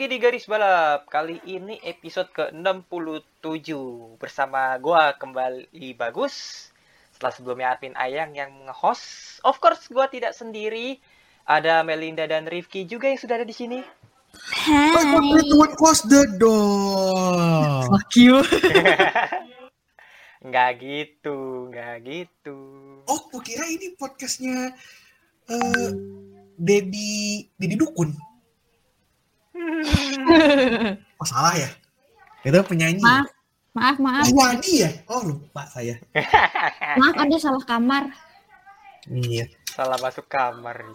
Lagi di Garis Balap. Kali ini episode ke-67 bersama gua kembali bagus. Setelah sebelumnya admin Ayang yang nge-host. Of course gua tidak sendiri. Ada Melinda dan Rifki juga yang sudah ada di sini. Tuan close the door. Fuck you. Nggak gitu, nggak gitu. Oh, kukira ini podcastnya eh Dedi Dedi Dukun. Oh, salah ya? Itu penyanyi. maaf, maaf, maaf, Penyanyi ya? Oh, lupa saya. maaf ada salah kamar. Iya. Salah masuk kamar.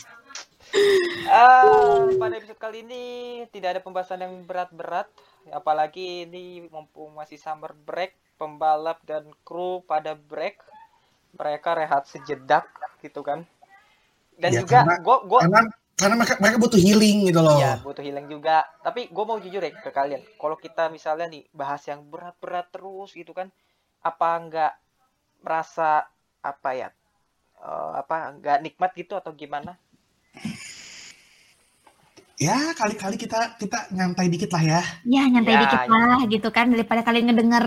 Ah, pada episode kali ini tidak ada pembahasan yang berat-berat, apalagi ini mumpung masih summer break, pembalap dan kru pada break, mereka rehat sejedak gitu kan. Dan Ya, juga karena- gua gua Karena mereka, mereka butuh healing gitu loh. ya butuh healing juga. Tapi gue mau jujur ya ke kalian, kalau kita misalnya nih bahas yang berat-berat terus gitu kan, apa nggak merasa apa ya, eh, apa nggak nikmat gitu atau gimana? Ya, kali-kali kita kita nyantai dikit lah ya. Ya nyantai Ya, dikit ya. lah gitu kan daripada kalian ngedenger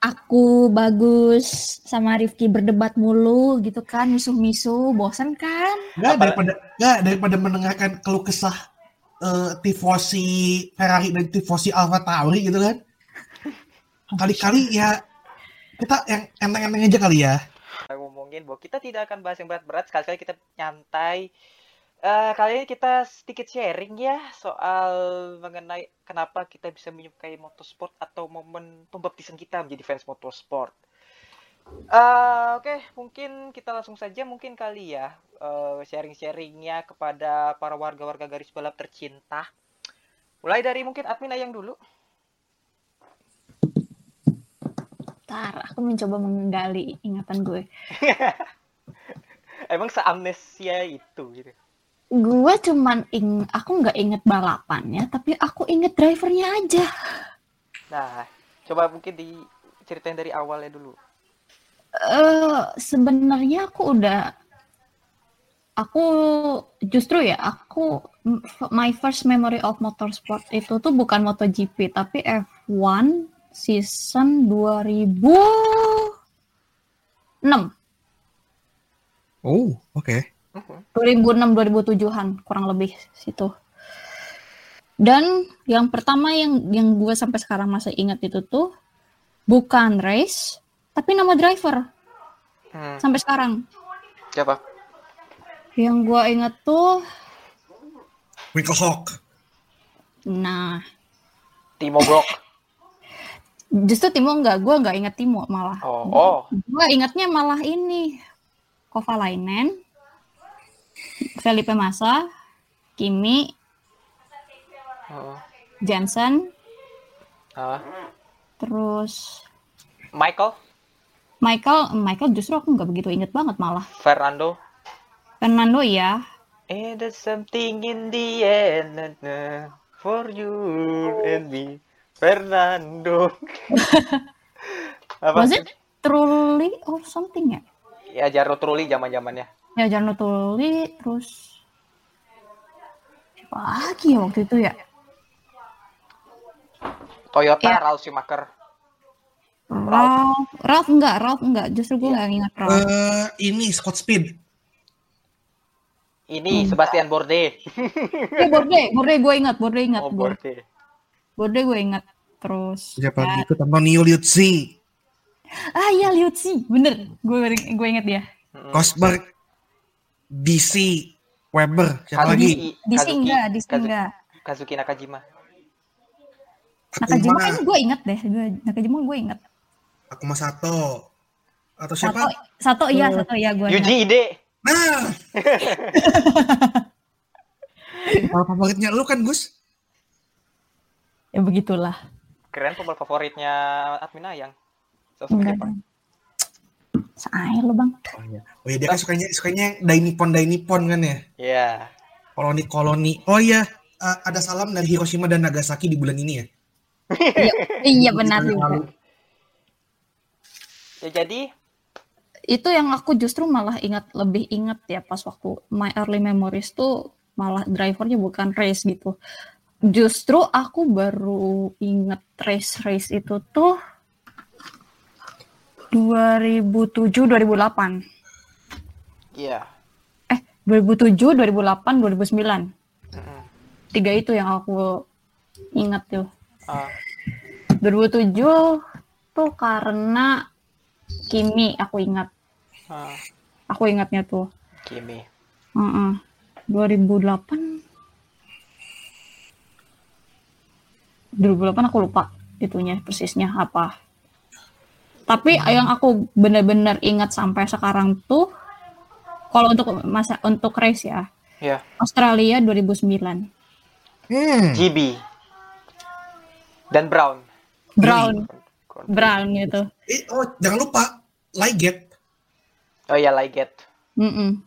aku bagus sama Rifki berdebat mulu gitu kan misuh-misuh bosan kan Nggak daripada nggak daripada mendengarkan keluh kesah eh, tifosi Ferrari dan tifosi Alfa Tauri gitu kan. Kali-kali ya kita yang enteng-enteng aja kali ya. ngomongin bahwa kita tidak akan bahas yang berat-berat sekali-kali kita nyantai Eh kali ini kita sedikit sharing ya soal mengenai kenapa kita bisa menyukai motorsport atau momen pembaptisan kita menjadi fans motorsport. Eh Oke, mungkin kita langsung saja mungkin kali ya eh, sharing-sharingnya kepada para warga-warga garis balap tercinta. Mulai dari mungkin admin Ayang dulu. Ntar aku mencoba menggali ingatan gue Emang seamnesia itu gitu. gue cuman ing aku nggak inget balapannya tapi aku inget drivernya aja Nah, coba mungkin diceritain dari awalnya dulu. Eh sebenarnya aku udah aku justru ya aku my first memory of motorsport itu tuh bukan MotoGP tapi F1 season 2006 Oh, oke. 2006 2007-an kurang lebih situ. Dan yang pertama yang yang gue sampai sekarang masih ingat itu tuh bukan race tapi nama driver Hmm, sampai sekarang. siapa? Yang gue inget tuh Michael Hawk. nah Timo Glock. justru Timo enggak gue nggak inget Timo malah. Oh, oh. Gue ingatnya malah ini Kovalainen, Felipe Massa, Kimi, oh. Jensen, Ah. terus Michael, Michael. Michael justru aku nggak begitu inget banget malah. Fernando. Fernando ya. And there's something in the end na- na, for you and me. Fernando. Apa? Was it Trulli or something ya? Ya Jarno Trulli zaman-zamannya. Ya Jarno Trulli, terus siapa lagi ya waktu itu ya? Toyota Ya. Ralph Schumacher. Ralph, Ralph enggak, Ralph enggak. Justru gue nggak ingat Ralph. Eh, ini Scott Speed. Ini Sebastian Bourdais. Ya Borde, Borde gue ingat, Borde ingat, Oh, Borde, Bourdais. Borde gue ingat. Terus Siapa ya, gitu Antonio Liuzzi. ah ya Liuzzi, bener, gue gue ingat dia. Mm-mm. Rosberg. DC. Weber. Siapa Kazuki- lagi? Di Kazuki- enggak, di Kazu- enggak. Kazuki Nakajima. Nakajima kayaknya gue inget deh. Gue Nakajima gue inget. Akuma Sato. Atau siapa? satu iya, Oh. satu iya gue. Yuji Ide. Nah. Favoritnya lu kan, Gus? Ya begitulah. Keren pemain favoritnya admin Ayang. Sosok Jepang. Seair lo bang. Oh iya. Oh iya, dia kan sukanya sukanya Dainipon Dainipon kan ya? Iya. Koloni-koloni. Oh iya, ada salam dari Hiroshima dan Nagasaki di bulan ini ya. Iya benar Bulan juga. lalu. Ya jadi Itu yang aku justru malah ingat lebih ingat ya pas waktu my early memories tuh malah drivernya bukan race gitu. Justru aku baru inget race race itu tuh 2007 2008. iya. Eh 2007 2008 2009. Mm-mm. Tiga itu yang aku ingat tuh. Ah, 2007 tuh karena Kimi aku ingat. ah, Aku ingatnya tuh. Kimi. Heeh. 2008 2008 aku lupa itunya persisnya apa. Tapi yang aku benar-benar ingat sampai sekarang tuh kalau untuk masa untuk race ya Ya. Australia 2009. Hmm. GB. Dan Brown. Brown, Brown gitu. Eh, oh, jangan lupa Liget. Oh iya, Liget. Mm-mm.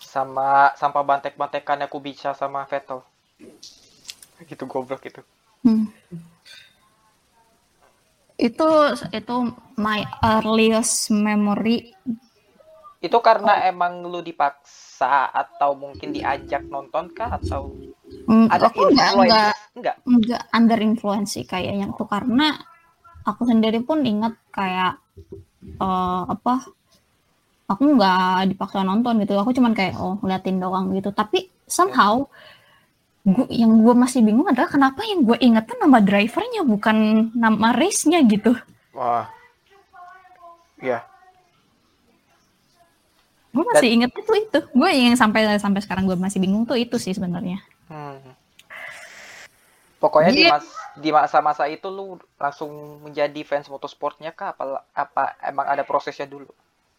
Sama sampah bantek-bantekannya Kubica sama Vettel. Gitu goblok itu. Hmm. Itu itu my earliest memory. Itu karena emang lu dipaksa atau mungkin diajak nonton kah atau Mm, ada aku enggak Enggak. enggak under influence sih kayaknya tuh karena aku sendiri pun ingat kayak eh, apa aku nggak dipaksa nonton gitu aku cuman kayak oh ngeliatin doang gitu tapi somehow gua, yang gue masih bingung adalah kenapa yang gue inget nama drivernya bukan nama race-nya gitu Wah. Iya. gue masih inget itu itu gue yang sampai sampai sekarang gue masih bingung tuh itu sih sebenarnya Hmm. Pokoknya di Dia- mas di masa-masa itu lu langsung menjadi fans motorsportnya kah apa apa emang ada prosesnya dulu?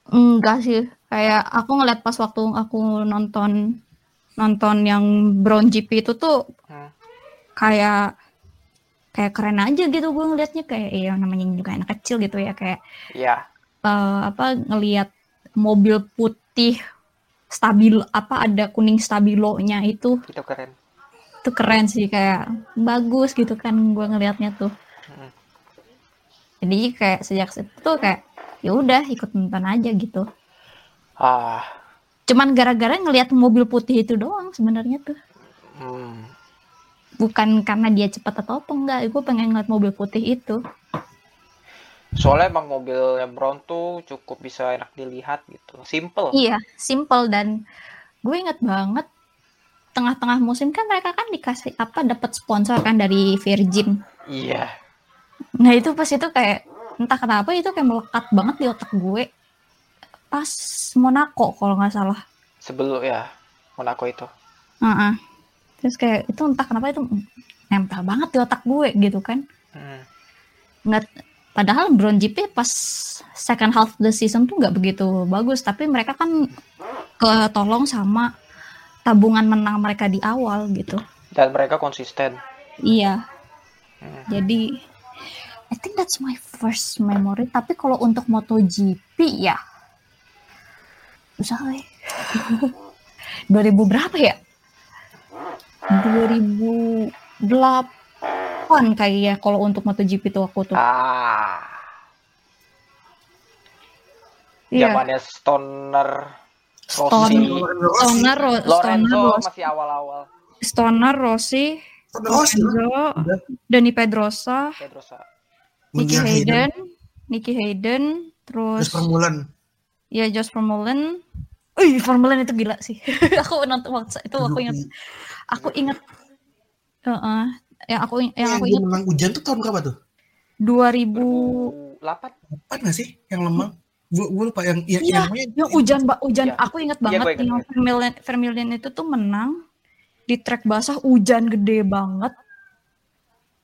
Enggak sih, kayak aku ngeliat pas waktu aku nonton nonton yang Brown GP itu tuh Hmm. kayak kayak keren aja gitu gue ngeliatnya kayak ya namanya juga anak kecil gitu ya kayak Iya. eh, apa ngelihat mobil putih stabil apa ada kuning stabilonya itu Itu keren. Itu keren sih kayak bagus gitu kan gue ngelihatnya tuh jadi kayak sejak situ tuh kayak ya udah ikut nonton aja gitu Ah. cuman gara-gara ngelihat mobil putih itu doang sebenarnya tuh Hmm. bukan karena dia cepat atau apa enggak gue pengen ngeliat mobil putih itu Soalnya emang mobilnya Brown tuh cukup bisa enak dilihat gitu. Simple. iya simple dan gue inget banget tengah-tengah musim kan mereka kan dikasih apa dapat sponsor kan dari Virgin Iya. nah itu pas itu kayak entah kenapa itu kayak melekat banget di otak gue pas Monaco kalau nggak salah Sebelum ya Monaco itu. Heeh. terus kayak itu entah kenapa itu nempel banget di otak gue gitu kan Hmm. nggak padahal Brown GP pas second half the season tuh nggak begitu bagus tapi mereka kan ketolong sama tabungan menang mereka di awal gitu Dan mereka konsisten. iya Hmm. jadi I think that's my first memory tapi kalau untuk MotoGP ya usah eh. 2000 berapa ya 2008 kayak ya kalau untuk MotoGP tuh aku tuh Ah. iya Zamannya Stoner, Stone- Rossi, Stoner, Ro- Stoner, Lorenzo masih awal-awal. Stoner, Rossi, Rossi, Lorenzo. Dani Pedrosa, Pedrosa. Nicky Mulia Hayden, Nicky Hayden, Terus terus permulan. ya Josh Vermeulen. Wih, Vermeulen itu gila sih. aku nonton waktu itu aku ingat, aku ingat, Heeh. yang aku yang yang aku ingat menang hujan tuh tahun berapa tuh? 2000 2008. Apa nggak sih yang lemah? Gue gue lupa yang yang Iya, yang, yang hujan mbak hujan. Iya. aku ingat Iya, banget ingat, yang Vermeulen, Vermeulen itu tuh menang di trek basah hujan gede banget.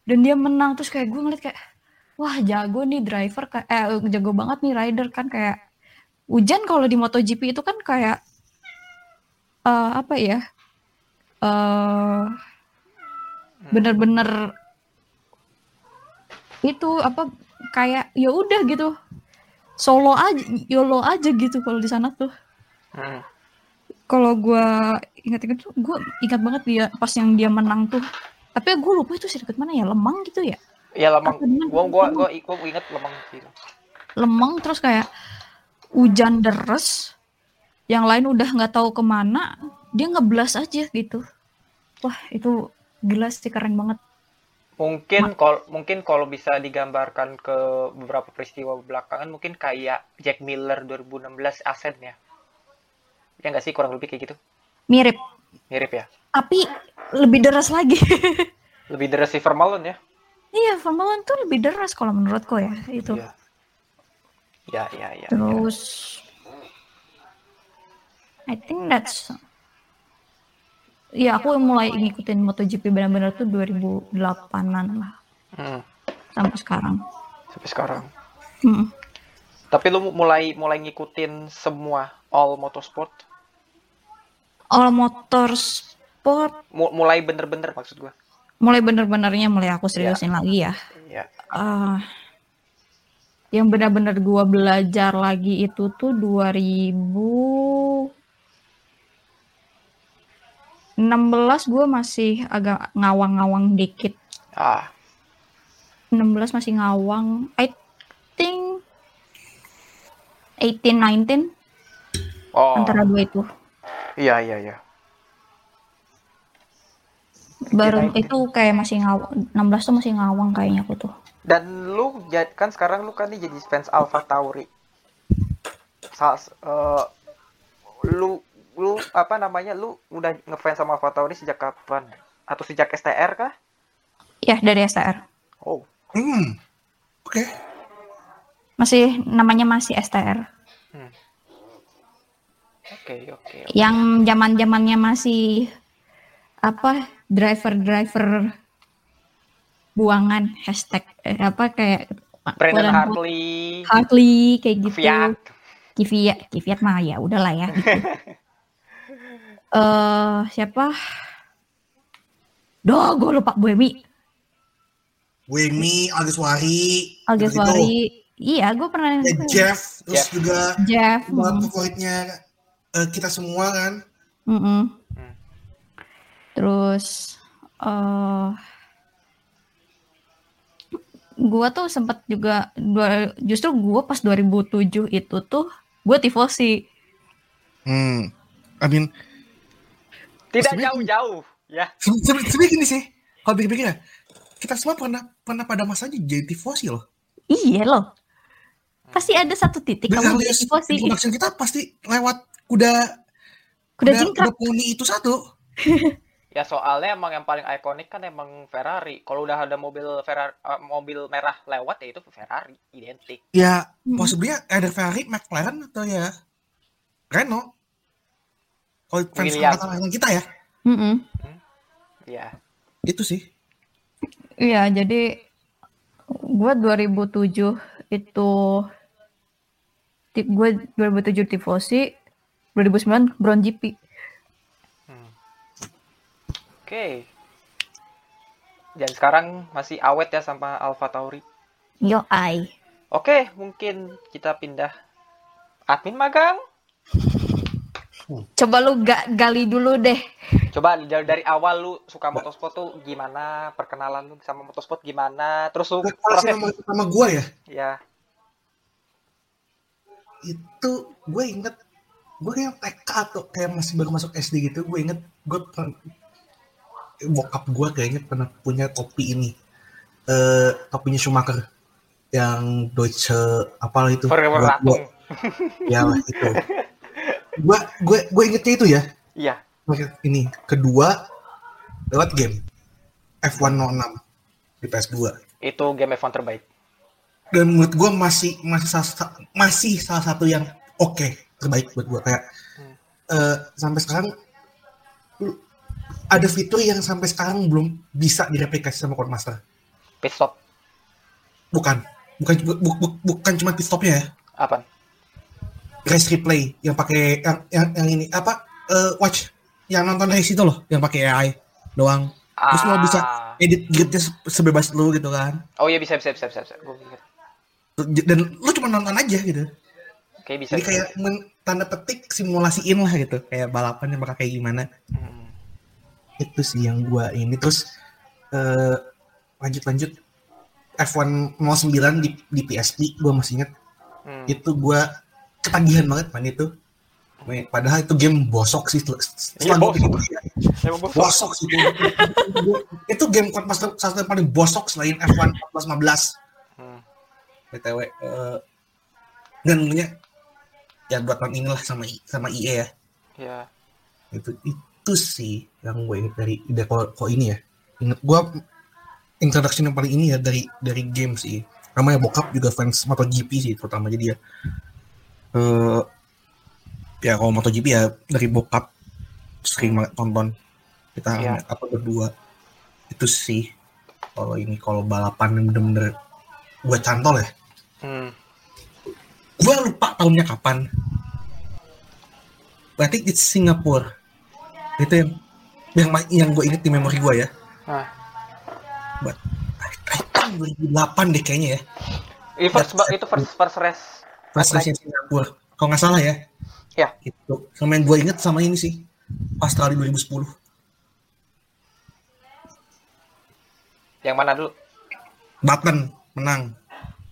Dan dia menang terus kayak gue ngeliat kayak wah jago nih driver kayak eh jago banget nih rider kan kayak hujan kalau di MotoGP itu kan kayak eh apa ya eh bener-bener itu apa kayak ya udah gitu solo aja yolo aja gitu kalau di sana tuh Hmm. kalau gue ingat-ingat tuh gue ingat banget dia pas yang dia menang tuh tapi gue lupa itu sirkuit mana ya lemang gitu ya Ya lemang. Gua gua gua, gua inget lemang sih. lemang terus kayak hujan deres yang lain udah nggak tahu ke mana dia ngeblas aja gitu wah itu gila sih keren banget Mungkin kalau mungkin kalau bisa digambarkan ke beberapa peristiwa belakangan mungkin kayak Jack Miller 2016 Asen ya. Ya nggak sih kurang lebih kayak gitu. mirip Mirip ya. tapi lebih deras lagi Lebih dari Silver Malone ya. iya Formula One tuh lebih deras kalau menurutku ya itu Iya. Ya, ya, ya. ya. terus I think that's ya aku mulai ngikutin MotoGP benar-benar tuh 2008an lah Hmm, sampai sekarang sampai sekarang. Hmm. Tapi lu mulai mulai ngikutin semua all motorsport, all motorsport Mu- mulai bener-bener maksud gua. mulai bener-benernya mulai aku seriusin lagi ya Ya. Ah, yang benar-benar gua belajar lagi itu tuh 2016 gua masih agak ngawang-ngawang dikit Ah, 16 masih ngawang I think 18 19 oh. antara dua itu Iya, iya, iya. baru 19. itu kayak masih ngawang 16 tuh masih ngawang kayaknya aku tuh Dan lu kan sekarang lu kan nih jadi fans Alpha Tauri. Sa eh, lu lu apa namanya? Lu udah ngefans sama Alpha Tauri sejak kapan? Atau sejak STR kah? ya dari STR Oh, Hmm. Oke. masih namanya masih STR oke, oke. yang zaman zamannya masih apa driver driver buangan hashtag eh, apa kayak Brandon Hartley, Hartley kayak gitu Fiat. Kvyat Kvyat mah ya udahlah ya gitu. eh siapa Duh, gue lupa Buemi Wemi, Algeswari, Algeswari iya gue pernah Ya, Jeff, terus Jeff. juga Jeff buat mm, favoritnya eh, kita semua kan. mm-mm. Hmm. terus eh gua tuh sempat juga dua, justru gua pas 2007 itu tuh gue tifosi Hmm. I mean, Tidak jauh-jauh, ya. se- se- sebenarnya gini sih, kalau pikir-pikir ya, kita semua pernah pernah pada masanya jadi tifosi loh. iya loh pasti ada satu titik Dan kamu jadi tifosi introduction kita pasti lewat kuda kuda jingkrak kuda poni itu satu. Ya soalnya emang yang paling ikonik kan emang Ferrari. Kalau udah ada mobil Ferrari, eh, mobil merah lewat ya itu Ferrari, identik. Ya, Hmm. possibly ada Ferrari, McLaren atau ya Renault. Kalau fans Williams. angkatan kita ya, Mm-mm. Ya. itu sih. Iya, jadi gue 2007 itu gue 2007 tifosi, 2009 Brown GP. Hmm. Oke. Dan sekarang masih awet ya sama Alpha Tauri. Yo ai. Oke, mungkin kita pindah admin magang. Coba lu ga, gali dulu deh. Coba dari, dari awal lu suka motorsport tuh gimana? Perkenalan lu sama motorsport gimana? Terus lu proses sama, sama gue ya, ya. itu gue inget gue kayak TK atau kayak masih baru masuk SD gitu gue inget gue pernah bokap gue kayaknya pernah punya topi ini eh topinya Schumacher yang Deutsche apalah itu Forever Gua- Ratung. gua- ya itu gue gue gue ingetnya itu ya Iya. ini kedua lewat game F106 di PS2 Itu game F1 terbaik. dan menurut gue masih masih salah, masih salah satu yang oke terbaik buat gue kayak Hmm. eh, sampai sekarang ada fitur yang sampai sekarang belum bisa direplikasi sama Codemaster Pit stop. Bukan. Bukan bu- bu- bu- bukan cuma pit stopnya ya. Apa? Race replay yang pakai yang, yang yang ini apa? eh, watch yang nonton race itu loh, yang pakai AI doang. Terus lo bisa Ah. edit gridnya se- sebebas lu gitu kan. Oh iya bisa bisa bisa bisa. bisa. Gue pikir. Dan lu cuma nonton aja gitu. Kayak bisa. Jadi bisa, kayak bisa. men- tanda petik simulasiin lah gitu. Kayak balapan yang bakal kayak gimana. Hmm. Itu sih yang gua ini terus eh lanjut lanjut F1 09 di di PSP gua masih ingat Hmm. itu gua ketagihan banget main itu. Padahal itu game bosok sih setelah, Iya, gua bosok. pikir, bosok. bosok sih itu. itu game Codemaster satu yang paling bosok selain F1 14 Hmm. 15 BTW eh dan tentunya ya buat tahun inilah sama sama IE ya. Ya. itu itu sih yang gue inget dari dari kok, kok ini ya inget gue introduction yang paling ini ya dari dari game sih namanya bokap juga fans MotoGP sih terutama jadi ya eh ya kalau MotoGP ya dari bokap sering banget tonton kita Iya. apa berdua itu sih kalau ini kalau balapan yang bener-bener gue cantol ya Hmm. gue lupa tahunnya kapan berarti it's Singapura itu yang yang yang gue inget di memori gue ya Nah. buat I think 2008 deh kayaknya ya Itu first, itu first first race. Pas race Singapura kalau nggak salah ya Ya. itu sama yang gue inget sama ini sih Australia 2010 Yang mana dulu? Button menang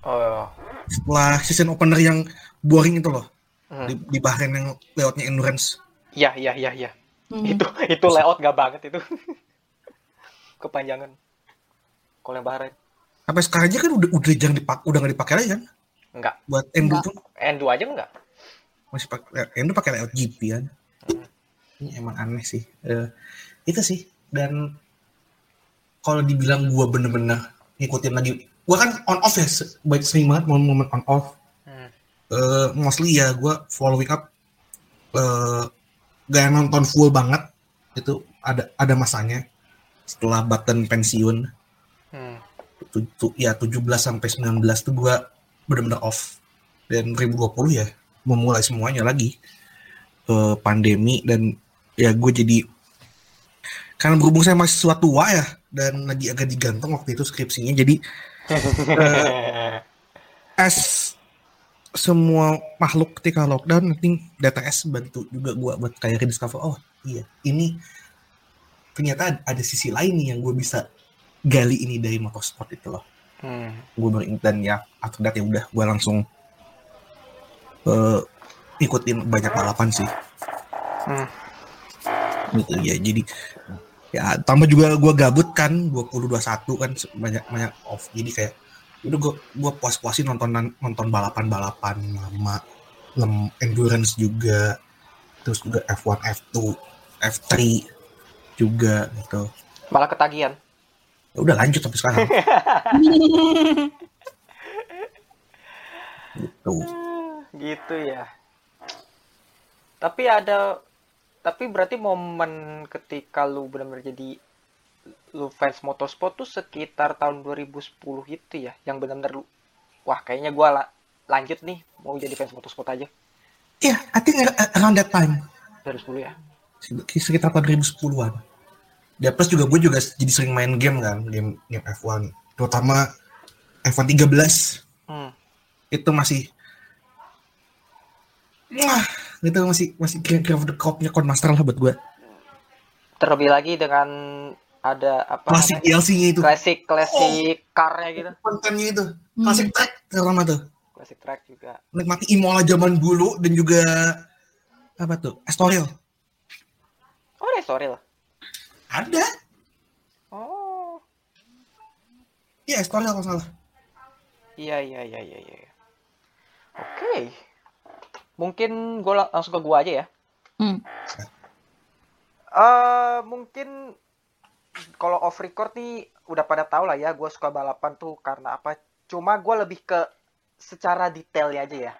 Oh. setelah season opener yang boring itu loh Hmm. di, di Bahrain yang lewatnya endurance Iya, iya, iya, iya. Hmm. Itu itu layout gak banget itu. Kepanjangan. Kalau yang Bahrain sampai sekarang aja kan udah udah jarang dipak udah nggak dipakai lagi kan enggak. buat Endo Nggak. pun Endo aja enggak. masih pakai Endo pakai layout GP kan Hmm. ini emang aneh sih Eh, itu sih dan kalau dibilang gua bener-bener ngikutin lagi gua kan on off ya baik sering banget momen-momen on off Hmm. Eh, mostly ya gua following up eh gak nonton full banget itu ada ada masanya setelah button pensiun Hmm. tu, tu- ya 17 sampai 19 tuh gua bener-bener off. Dan 2020 ya memulai semuanya lagi. Eh, pandemi dan ya gue jadi karena berhubung saya masih tua tua ya dan lagi agak digantung waktu itu skripsinya jadi as semua makhluk ketika lockdown nanti DTS bantu juga gua buat kayak rediscover oh iya ini ternyata ada sisi lain nih yang gue bisa gali ini dari motorsport itu loh Hmm. gue baru ya after that ya udah gue langsung eh ikutin banyak balapan sih Hmm. gitu ya jadi ya tambah juga gue gabut kan 20 21 kan banyak banyak off jadi kayak udah gue gue puas puasin nonton nonton balapan balapan lama lem endurance juga terus juga F1 F2 F3 juga gitu Malah ketagihan. Ya udah lanjut sampai sekarang gitu gitu ya. Tapi ada tapi berarti momen ketika lu benar-benar jadi lu fans motorsport tuh sekitar tahun 2010 itu ya yang benar-benar lu wah kayaknya gua la- lanjut nih mau jadi fans motorsport aja ya I think around that time 2010 ya. sekitar tahun 2010-an. Ya plus juga gue juga jadi sering main game kan, game game F1, terutama F1 13 Hmm. itu masih Wah, itu masih masih kira-kira the crop-nya Codemaster lah buat gue. Terlebih lagi dengan ada apa Klasik? DLC-nya itu. klasik klasik car-nya gitu. Kontennya itu. Hmm. Klasik track terutama tuh. Klasik track juga. Menikmati Imola zaman dulu dan juga apa tuh? Estoril. Oh, lah. Ada. Oh. Iya, Estoril kalau salah. Iya iya iya iya iya. Oke. Mungkin gue langsung ke gua aja ya. Hmm. Eh mungkin kalau off record nih udah pada tahu lah ya gue suka balapan tuh karena apa? Cuma gue lebih ke secara detailnya aja ya.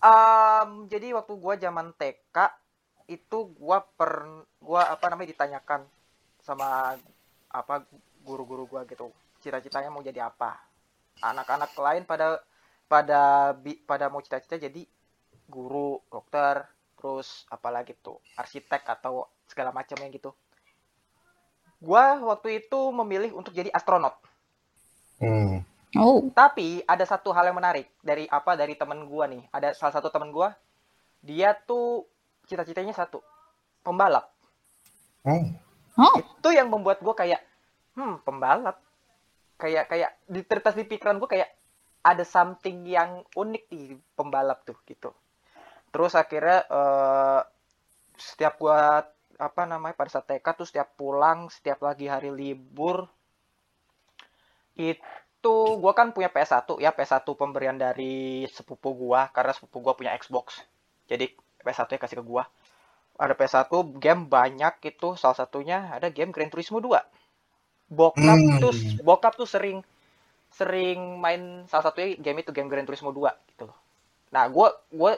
Em, jadi waktu gua zaman TK itu gua per gua apa namanya ditanyakan sama apa guru-guru gua gitu. Cita-citanya mau jadi apa. Anak-anak lain pada pada bi- pada mau cita-cita jadi guru dokter terus apalagi tuh arsitek atau segala macamnya gitu. Gua waktu itu memilih untuk jadi astronot. Hmm. Oh, tapi ada satu hal yang menarik dari apa dari temen gua nih. Ada salah satu temen gua dia tuh cita-citanya satu pembalap. Oh. oh, itu yang membuat gue kayak hmm pembalap. Kayak kayak di tertas di pikiran gue kayak ada something yang unik di pembalap tuh gitu. Terus akhirnya eh, setiap gue apa namanya pada saat TK tuh setiap pulang setiap lagi hari libur itu gue kan punya PS1 ya PS1 pemberian dari sepupu gue karena sepupu gue punya Xbox. Jadi PS1 nya kasih ke gue ada PS1 game banyak itu. Salah satunya ada game Gran Turismo 2 bokap Hmm. tuh bokap tuh sering sering main salah satunya game itu game Gran Turismo 2 gitu loh. Nah gue gue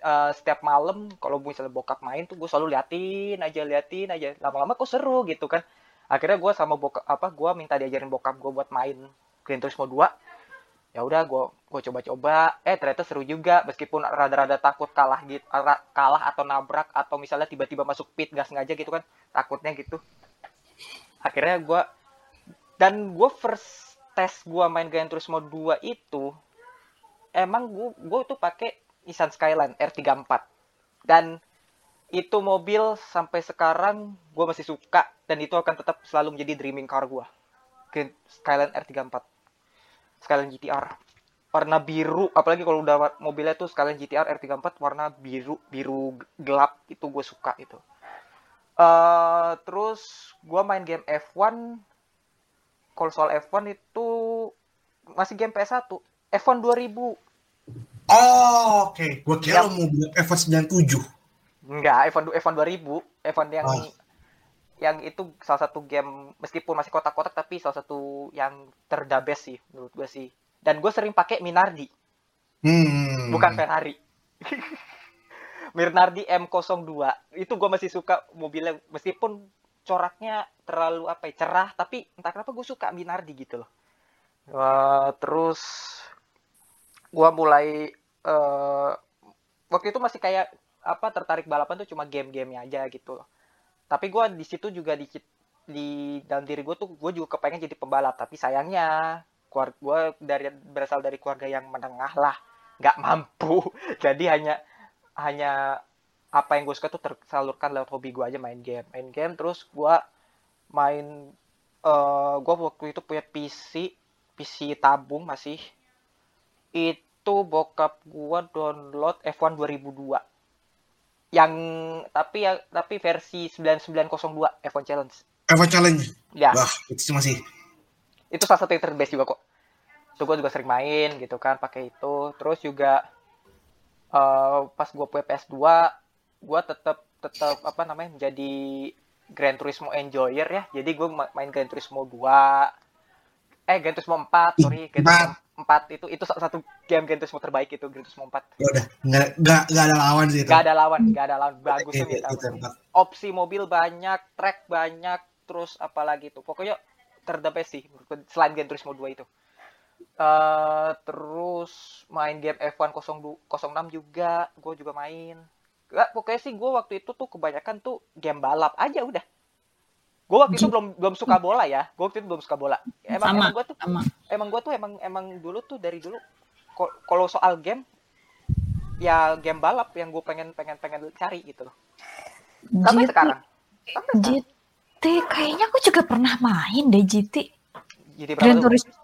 eh, setiap malam kalau misalnya bokap main tuh gue selalu liatin aja liatin aja. Lama-lama kok seru gitu kan. Akhirnya gue sama bokap apa gue minta diajarin bokap gue buat main Gran Turismo 2 ya udah gue gue coba-coba. Eh ternyata seru juga meskipun rada-rada takut kalah gitu kalah atau nabrak atau misalnya tiba-tiba masuk pit gas sengaja gitu kan takutnya gitu. Akhirnya gue dan gue first test gue main Gran Turismo 2 itu emang gue gue tuh pakai Nissan Skyline R34 dan itu mobil sampai sekarang gue masih suka dan itu akan tetap selalu menjadi dreaming car gue Skyline R34 Skyline GTR warna biru apalagi kalau udah mobilnya tuh Skyline GTR R34 warna biru biru gelap itu gue suka itu eh terus gue main game F1 kalau soal F1 itu masih game PS1 F1 2000 Oh, oke. Gua kira Yang- lo mau bilang F1 97. Enggak, F1 du- F1 2000, F1 yang Oh. Yang itu salah satu game meskipun masih kotak-kotak tapi salah satu yang terdabes sih menurut gue sih. Dan gue sering pakai Minardi, Hmm. bukan Ferrari. Minardi M02 itu gue masih suka mobilnya meskipun coraknya terlalu apa ya, cerah tapi entah kenapa gue suka Minardi gitu loh. Wah, terus gue mulai eh waktu itu masih kayak apa tertarik balapan tuh cuma game-gamenya aja gitu loh. Tapi gue di situ juga di di dalam diri gue tuh gue juga kepengen jadi pembalap. Tapi sayangnya keluarga gue dari berasal dari keluarga yang menengah lah. Nggak mampu. Jadi hanya hanya apa yang gue suka tuh tersalurkan lewat hobi gue aja main game. Main game terus gue main eh gue waktu itu punya PC PC tabung masih. Itu bokap gue download F1 2002 yang tapi ya tapi versi 9902 F1 Challenge. F1 Challenge. ya. Wah, itu sih masih. itu salah satu yang terbest juga kok. Itu gue juga sering main gitu kan pakai itu. Terus juga eh, pas gue punya PS2 gue tetap tetap apa namanya menjadi Gran Turismo enjoyer ya. Jadi gue main Gran Turismo 2 eh Gran Turismo 4 sorry Gran Turismo 4 itu itu salah satu game Gran Turismo terbaik itu Gran Turismo 4 Ya udah, nggak nggak nggak ada lawan sih itu. gak ada lawan gak ada lawan. Bagus Itu- minta itu opsi mobil banyak track banyak terus apalagi tuh pokoknya terdebes sih selain Gran Turismo 2 itu. Eh terus main game F1 02 06 juga gue juga main. Gak, pokoknya sih gue waktu itu tuh kebanyakan tuh game balap aja udah gue waktu itu belum belum suka bola ya gue waktu itu belum suka bola emang Sama. emang gue tuh sama. emang gue tuh emang emang dulu tuh dari dulu kalau soal game ya game balap yang gue pengen pengen pengen cari gitu loh sampai GT, sekarang sampai sekarang GT kayaknya aku juga pernah main deh GT. jadi Gran? Turismo.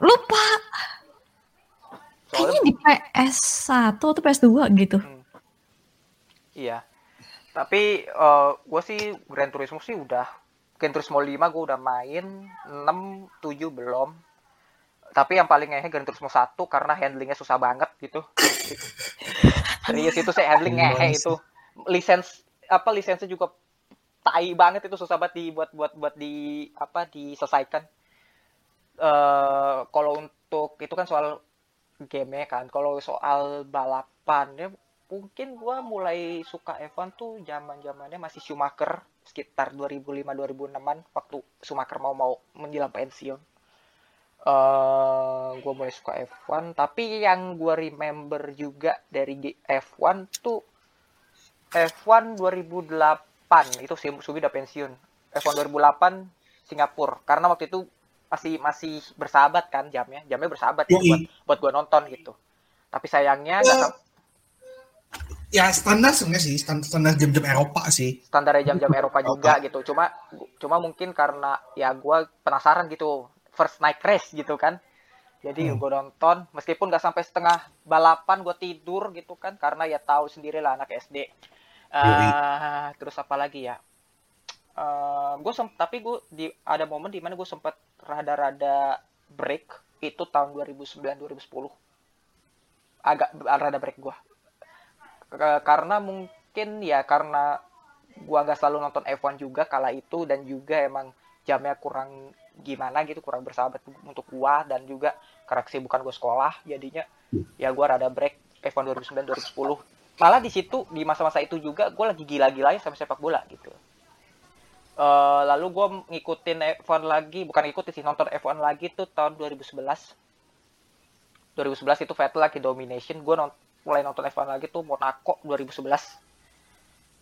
Lupa, kayaknya di PS1 atau PS2 gitu. iya tapi eh gue sih Gran Turismo sih udah Gran Turismo 5 gue udah main 6 7 belum. Tapi yang paling ngehe Gran Turismo 1 karena handlingnya susah banget gitu. Serius itu saya handling ngehe itu. Lisens apa lisensi juga tai banget itu susah banget dibuat buat buat di apa diselesaikan. Eh kalau untuk itu kan soal game kan. Kalau soal balapan ya mungkin gua mulai suka F1 tuh zaman zamannya masih Schumacher sekitar 2005-2006an waktu Schumacher mau mau menjelang pensiun. eh gue mulai suka F1 tapi yang gue remember juga dari G- F1 tuh F1 2008 itu Subi udah pensiun. F1 2008 Singapura. Karena waktu itu masih masih bersahabat kan jamnya. Jamnya bersahabat ya Yoi. buat buat gue nonton gitu. Tapi sayangnya nggak Eh, Ya standar sebenarnya sih, standar, standar jam-jam Eropa sih. standar jam-jam Eropa juga gitu. Cuma cuma mungkin karena ya gue penasaran gitu first night race gitu kan. Jadi Hmm. gue nonton meskipun gak sampai setengah balapan gue tidur gitu kan karena ya tahu sendiri lah anak SD Eh, terus apa lagi ya? Gue tapi gue di ada momen di mana gue sempat rada-rada break itu tahun 2009 2010 agak rada break gue karena mungkin ya karena gua nggak selalu nonton F1 juga kala itu dan juga emang jamnya kurang gimana gitu kurang bersahabat untuk gua dan juga karena kesibukan gua sekolah jadinya ya gua rada break F1 2009 2010 malah di situ di masa-masa itu juga gua lagi gila-gilanya sama sepak bola gitu. Eh, lalu gua ngikutin F1 lagi bukan ngikutin sih nonton F1 lagi tuh tahun 2011 2011 itu Vettel lagi domination. Gue non mulai nonton F1 lagi tuh Monaco 2011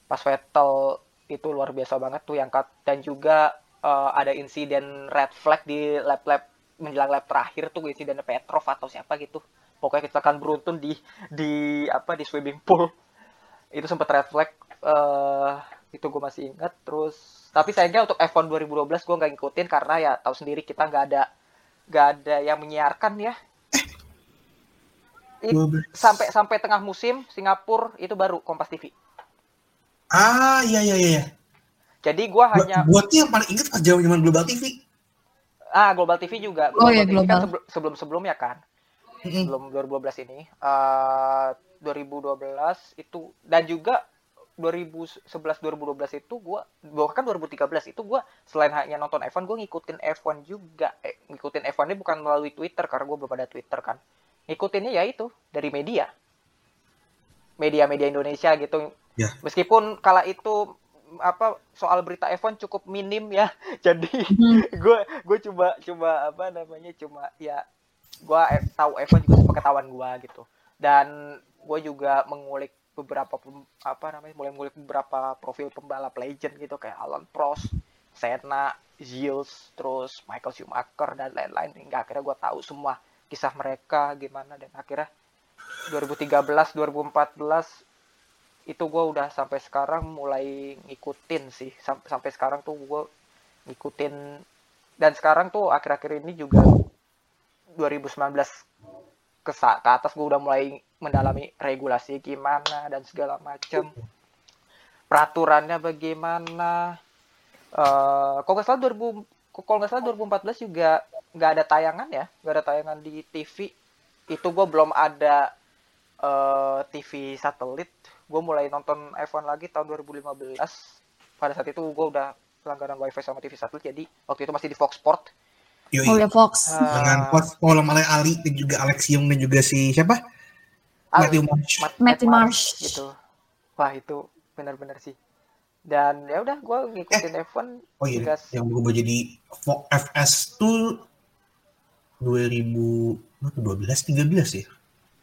pas Vettel itu luar biasa banget tuh yang cut dan juga eh, ada insiden red flag di lap-lap menjelang lap terakhir tuh insiden Petrov atau siapa gitu. Pokoknya kecelakaan beruntun di di apa di swimming pool. Itu sempat red flag eh itu gue masih ingat. Terus tapi sayangnya untuk F1 2012 gue nggak ngikutin karena ya tahu sendiri kita nggak ada nggak ada yang menyiarkan ya. It- 12. Sampai sampai tengah musim Singapura itu baru Kompas TV. Ah, iya iya iya. Jadi gua Buat, hanya buat yang paling inget pas zaman zaman Global TV. ah Global TV juga. Oh, iya, TV kan Global. sebelum sebelum sebelumnya kan. Sebelum 2012 ini. Eh 2012 itu dan juga 2011 2012 itu gua bahkan 2013 itu gua selain hanya nonton F1 gua ngikutin F1 juga. Eh, ngikutin F1 ini bukan melalui Twitter karena gua belum ada Twitter kan. Ngikutinnya ya itu dari media. Media-media Indonesia gitu. Ya. Meskipun kala itu apa soal berita F1 cukup minim ya. Jadi Hmm. gue gue coba coba apa namanya cuma ya gue tahu F1 juga sepengetahuan gue gitu dan gue juga mengulik beberapa pem- apa namanya mulai mengulik beberapa profil pembalap legend gitu kayak Alan Prost, Senna, Gilles, terus Michael Schumacher dan lain-lain hingga akhirnya gue tahu semua kisah mereka gimana. Dan akhirnya 2013 2014 itu gue udah sampai sekarang mulai ngikutin sih. Sam- sampai sekarang tuh gue ngikutin. Dan sekarang tuh akhir-akhir ini juga 2019 ke, ke atas gue udah mulai mendalami regulasi gimana dan segala macam peraturannya bagaimana. Eh kalau nggak salah 2000 kalau nggak salah 2014 juga nggak ada tayangan ya nggak ada tayangan di TV itu gue belum ada eh TV satelit gue mulai nonton F1 lagi tahun 2015 pada saat itu gue udah langganan wifi sama TV satelit jadi waktu itu masih di Fox Sport Yoi. Oh ya Fox. Ah, Dengan coach Paul Malay Ali dan juga Alex Young dan juga si siapa? Matthew Marsh. Matt- Matthew Matt Marsh. gitu wah itu benar-benar sih dan ya udah gue ngikutin F1 Oh iya, Gas. yang berubah jadi FS tuh 2012 13 ya.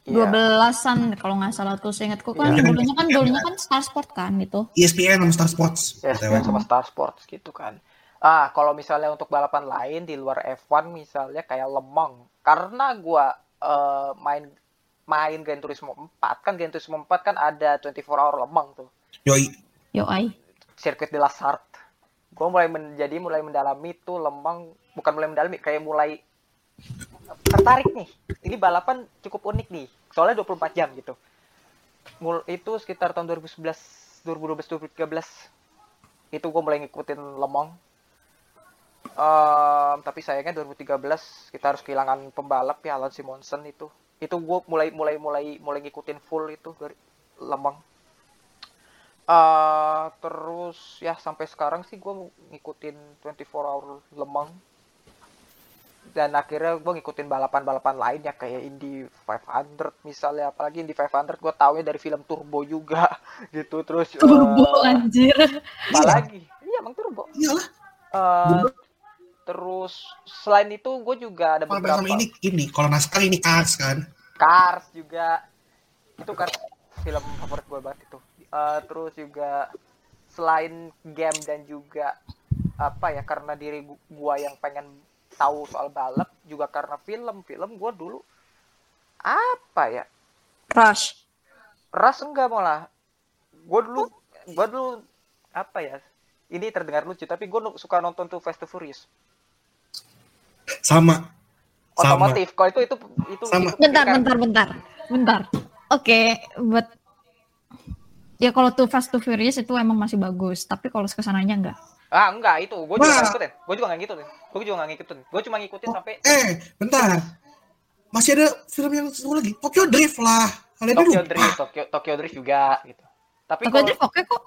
Dua Iya. belasan kalau nggak salah tuh seingatku kan Iya. dulunya kan dulunya kan Star Sport kan itu. ESPN sama Star Sports. Ya, BTW. sama Star Sports gitu kan. Ah, kalau misalnya untuk balapan lain di luar F1 misalnya kayak Le Mans. Karena gua eh, main main Gran Turismo 4 kan Gran Turismo 4 kan ada 24 hour Le Mans tuh. Yoi. Yo ai. Sirkuit de la Sarthe. Gua mulai menjadi mulai mendalami tuh Le Mans, bukan mulai mendalami kayak mulai tertarik nih. Ini balapan cukup unik nih. Soalnya 24 jam gitu. Mul itu sekitar tahun 2011, 2012, 2013. Itu gue mulai ngikutin Le Mans. Ehm, tapi sayangnya 2013 kita harus kehilangan pembalap ya Alan Simonsen itu. Itu gue mulai mulai mulai mulai ngikutin full itu dari Le Eh, terus ya sampai sekarang sih gue ngikutin 24 hour Le Mans dan akhirnya gue ngikutin balapan-balapan lain ya kayak Indy 500 misalnya. Apalagi Indy 500 gue taunya dari film Turbo juga gitu. Terus Turbo eh, anjir. apalagi? Iya iyalah. Eh, Gue terus selain itu gue juga ada kalau beberapa ini ini kalau naskah ini Cars kan. Cars juga. Itu kan film favorit gue banget itu Eh, terus juga selain game dan juga apa ya karena diri gu- gua yang pengen tahu soal balap juga karena film film gue dulu apa ya Rush. ras enggak malah gue dulu gue dulu apa ya ini terdengar lucu tapi gue suka nonton tuh Fast and Furious Sama. Otomotif kalau itu itu itu, Sama. itu Bentar, ketika- bentar, bentar. Bentar. Oke, buat ya kalau tuh Fast to Furious itu emang masih bagus, tapi kalau ke sananya enggak. ah enggak itu gue juga nggak ngikutin gue juga nggak ngikutin gue juga nggak ngikutin gue cuma ngikutin sampai Eh, bentar. Masih ada film yang seru lagi. Tokyo Drift lah. Kalian Tokyo lupa. Drift Tokyo Tokyo Drift juga gitu tapi Tokyo kalau Drift oke kok.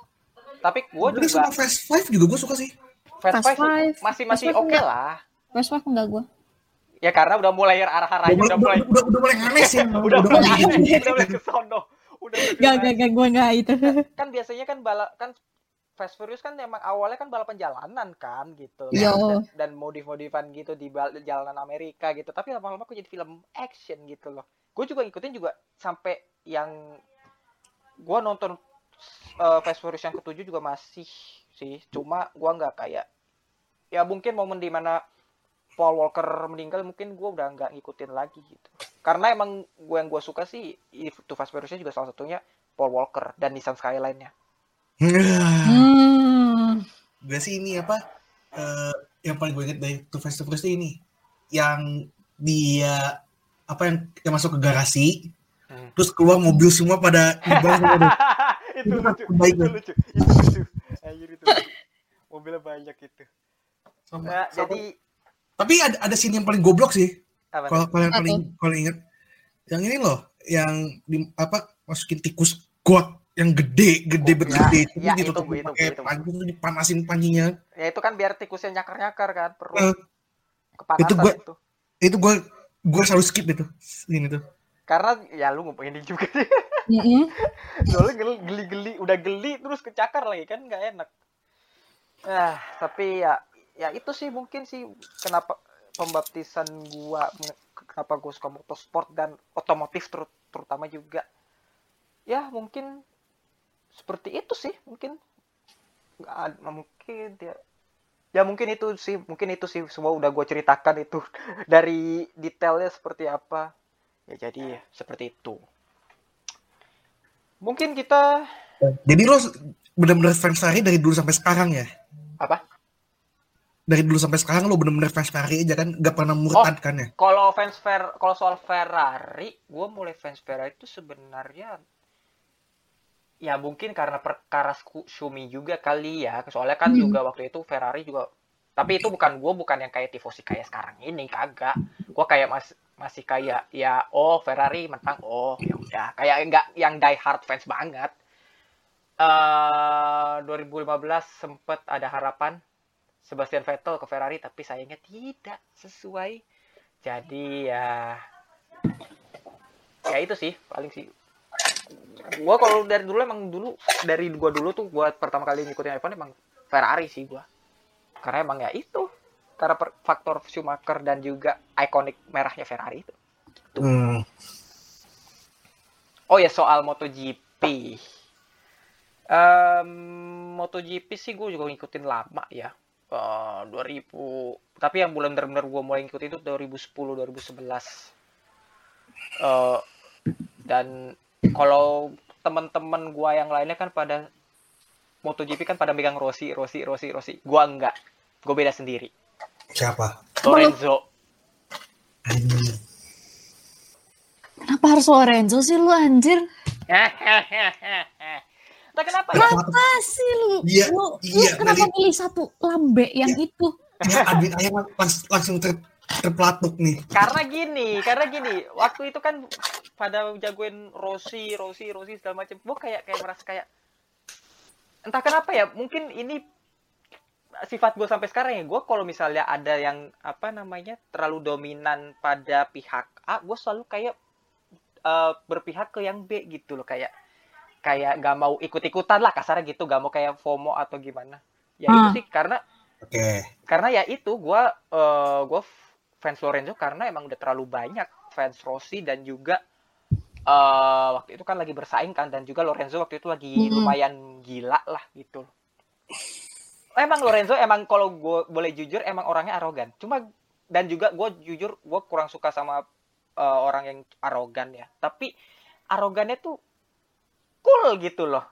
tapi gue Udah juga sama Fast Five juga gue suka sih. Fast Fast Five masih masih oke enggak. lah Fast Five enggak gua. ya karena udah mulai arah-arahnya Udah, udah mulai udah, udah, udah mulai aneh sih. udah mulai mulai gitu. udah mulai ke sono udah ke enggak, enggak, gua enggak itu. kan biasanya kan balap kan Fast Furious kan emang awalnya kan balapan jalanan kan gitu. Iya. dan, dan modif-modifan gitu di jalanan Amerika gitu. Tapi lama-lama kok jadi film action gitu loh. Gue juga ngikutin juga sampai yang gue nonton uh, Fast Furious yang ketujuh juga masih sih. Cuma gue nggak kayak ya mungkin momen di mana Paul Walker meninggal mungkin gue udah nggak ngikutin lagi gitu karena emang gue yang gue suka sih itu Fast Furious juga salah satunya Paul Walker dan Nissan Skyline-nya Hmm. Gue sih ini apa? eh, yang paling gue inget dari Two Fast Furious ini yang dia apa yang, yang masuk ke garasi Hmm. terus keluar mobil semua pada itu Itu lucu, itu lucu, itu lucu. Anjir itu. Mobilnya banyak itu. Sama- Nah, sama- jadi tapi ada ada scene yang paling goblok sih? Kalau kalian Apa paling kalau inget yang ini loh yang di apa masukin tikus got yang gede gede Oh, bet ya, gede ya, itu ditutup itu, itu, pakai itu. panci terus dipanasin pancinya Ya itu kan biar tikusnya nyakar-nyakar kan perut Eh, kepanasan itu itu, gua- itu gue gue selalu skip itu ini tuh Karena ya lu ngomongin ini juga sih. Mm-mm. Soalnya gel- geli-geli, udah geli terus kecakar lagi kan nggak enak. Ah, tapi ya ya itu sih mungkin sih kenapa pembaptisan gua kenapa gua suka motorsport dan otomotif ter- terutama juga. Ya, mungkin seperti itu sih, mungkin. Nggak ada mungkin ya. Ya mungkin itu sih mungkin itu sih semua udah gue ceritakan itu dari detailnya seperti apa. Ya jadi ya seperti itu. Mungkin kita jadi lo bener-bener fans Ferrari dari dulu sampai sekarang ya? Apa dari dulu sampai sekarang lo bener-bener fans Ferrari aja kan? Gak pernah murtad kan ya? kalau fans Fer kalau soal Ferrari gue mulai fans Ferrari itu sebenarnya ya mungkin karena perkara Schumi juga kali ya. Soalnya kan Hmm. juga waktu itu Ferrari juga tapi itu bukan gue bukan yang kayak tifosi kayak sekarang ini kagak. Gue kayak mas masih kayak ya oh Ferrari menang oh ya udah. Kayak enggak yang die hard fans banget. Eh 2015 sempet ada harapan Sebastian Vettel ke Ferrari tapi sayangnya tidak sesuai. Jadi ya ya itu sih paling sih. Gua kalau dari dulu emang dulu dari gua dulu tuh gua pertama kali ngikutin F1 emang Ferrari sih gua. Karena emang ya itu karena per- faktor Schumacher dan juga ikonik merahnya Ferrari itu. Hmm. oh ya soal MotoGP. Em, MotoGP sih gue juga ngikutin lama ya Eh, 2000 tapi yang bulan benar-benar gue mulai ngikutin itu 2010 2011 Eh, dan kalau teman-teman gua yang lainnya kan pada MotoGP kan pada megang Rossi Rossi Rossi Rossi. Gua enggak. Gue beda sendiri. Siapa? Lorenzo. Kenapa harus Lorenzo sih lu anjir? Entah kenapa ya Kenapa sih lu? Iya, lu, lu iya, kenapa Meli. pilih satu lambe yang itu? ya Adwin Ayang langs- langsung ter, terpelatuk nih karena gini karena gini waktu itu kan pada jagoin Rossi Rossi Rossi segala macam gue kayak kayak merasa kayak entah kenapa ya mungkin ini sifat gue sampai sekarang ya gue kalau misalnya ada yang apa namanya terlalu dominan pada pihak A gue selalu kayak eh, berpihak ke yang B gitu loh kayak kayak gak mau ikut-ikutan lah kasarnya gitu gak mau kayak FOMO atau gimana ya itu Hmm. sih karena Oke. karena ya itu gua eh, gua fans Lorenzo karena emang udah terlalu banyak fans Rossi dan juga eh waktu itu kan lagi bersaing kan dan juga Lorenzo waktu itu lagi Mm-mm. lumayan gila lah gitu emang Lorenzo emang kalau gue boleh jujur emang orangnya arogan cuma dan juga gue jujur gue kurang suka sama eh, orang yang arogan ya tapi arogannya tuh cool gitu loh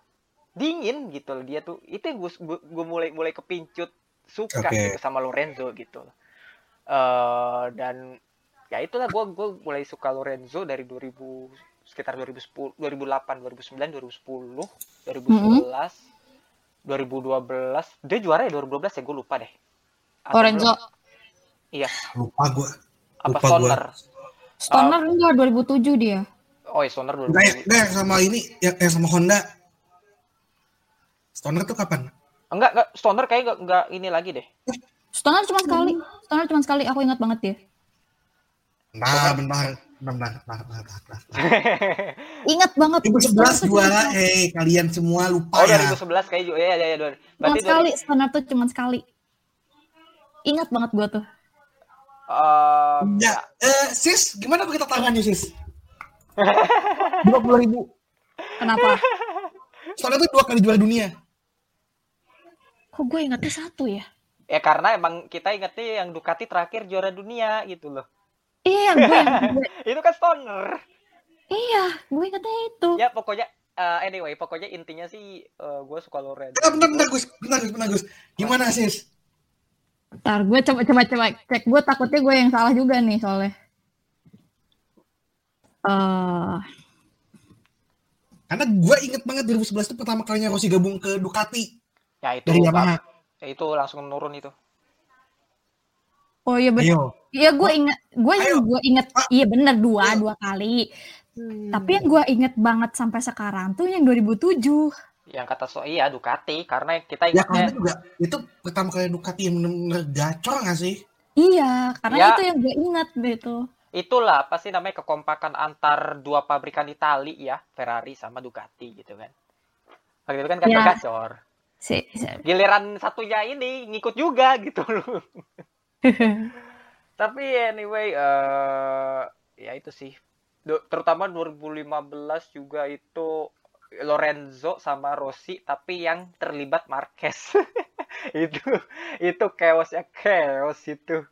dingin gitu loh dia tuh itu yang gue gue mulai mulai kepincut suka Oke. gitu sama Lorenzo gitu loh Eh, dan ya itulah gue gue mulai suka Lorenzo dari 2000 sekitar 2010 2008 2009 2010 2011 2012 dia juara ya 2012 ya gue lupa deh Atau Lorenzo. belum? Lupa gue. apa lupa gua. Stoner Stoner enggak 2007 dia. Oh ya Stoner Enggak, ya- 2000 enggak yang sama ini, yang, yang sama Honda. Stoner tuh kapan? enggak enggak Stoner kayak enggak, enggak ini lagi deh Stoner cuma sekali. Stoner cuma sekali. Aku ingat banget dia. Bentar, bentar, bentar, bentar, bentar, bentar. Ingat banget. 2011 Stoner tuh juara, cuma- eh kalian semua lupa oh ya. 2011 kayak juga ya ya ya dua- Cuma berarti sekali. Stoner tuh cuma sekali. Ingat banget gua tuh. eh, Ya, eh, sis, gimana tuh kita tangannya sis? Dua puluh ribu. Kenapa? Soalnya tuh dua kali juara dunia. Kok gue ingatnya satu ya? ya karena emang kita ingetnya yang Ducati terakhir juara dunia gitu loh Iya, gue yang gue, itu kan Stoner iya, gue ingatnya itu. ya pokoknya eh, anyway pokoknya intinya sih gue suka Lorenzo Eh, bentar, bentar, Gus. Bentar, Gus, bentar, Gus. Gimana, sis? Ntar gue coba coba coba cek. Gue takutnya gue yang salah juga nih soalnya. Eh, Karena gue inget banget 2011 itu pertama kalinya Rossi gabung ke Ducati ya itu dari Yamaha. ya, itu langsung menurun itu oh iya bener. Ayo. Iya gue ingat, gue yang gue inget, Ah. iya bener dua Ayo. dua kali. Tapi yang gue inget banget sampai sekarang tuh yang 2007. yang kata so iya Ducati karena kita Ya karena ingatnya juga itu pertama kali Ducati yang bener-bener gacor gak sih? Iya, karena Ya. itu yang gue ingat gitu. Itulah pasti namanya kekompakan antar dua pabrikan Itali ya Ferrari sama Ducati gitu kan waktu itu kan Ya. gacor-gacor Si, si. giliran satunya ini ngikut juga gitu loh tapi anyway eh ya itu sih terutama 2015 juga itu Lorenzo sama Rossi tapi yang terlibat Marquez itu itu chaos ya chaos itu.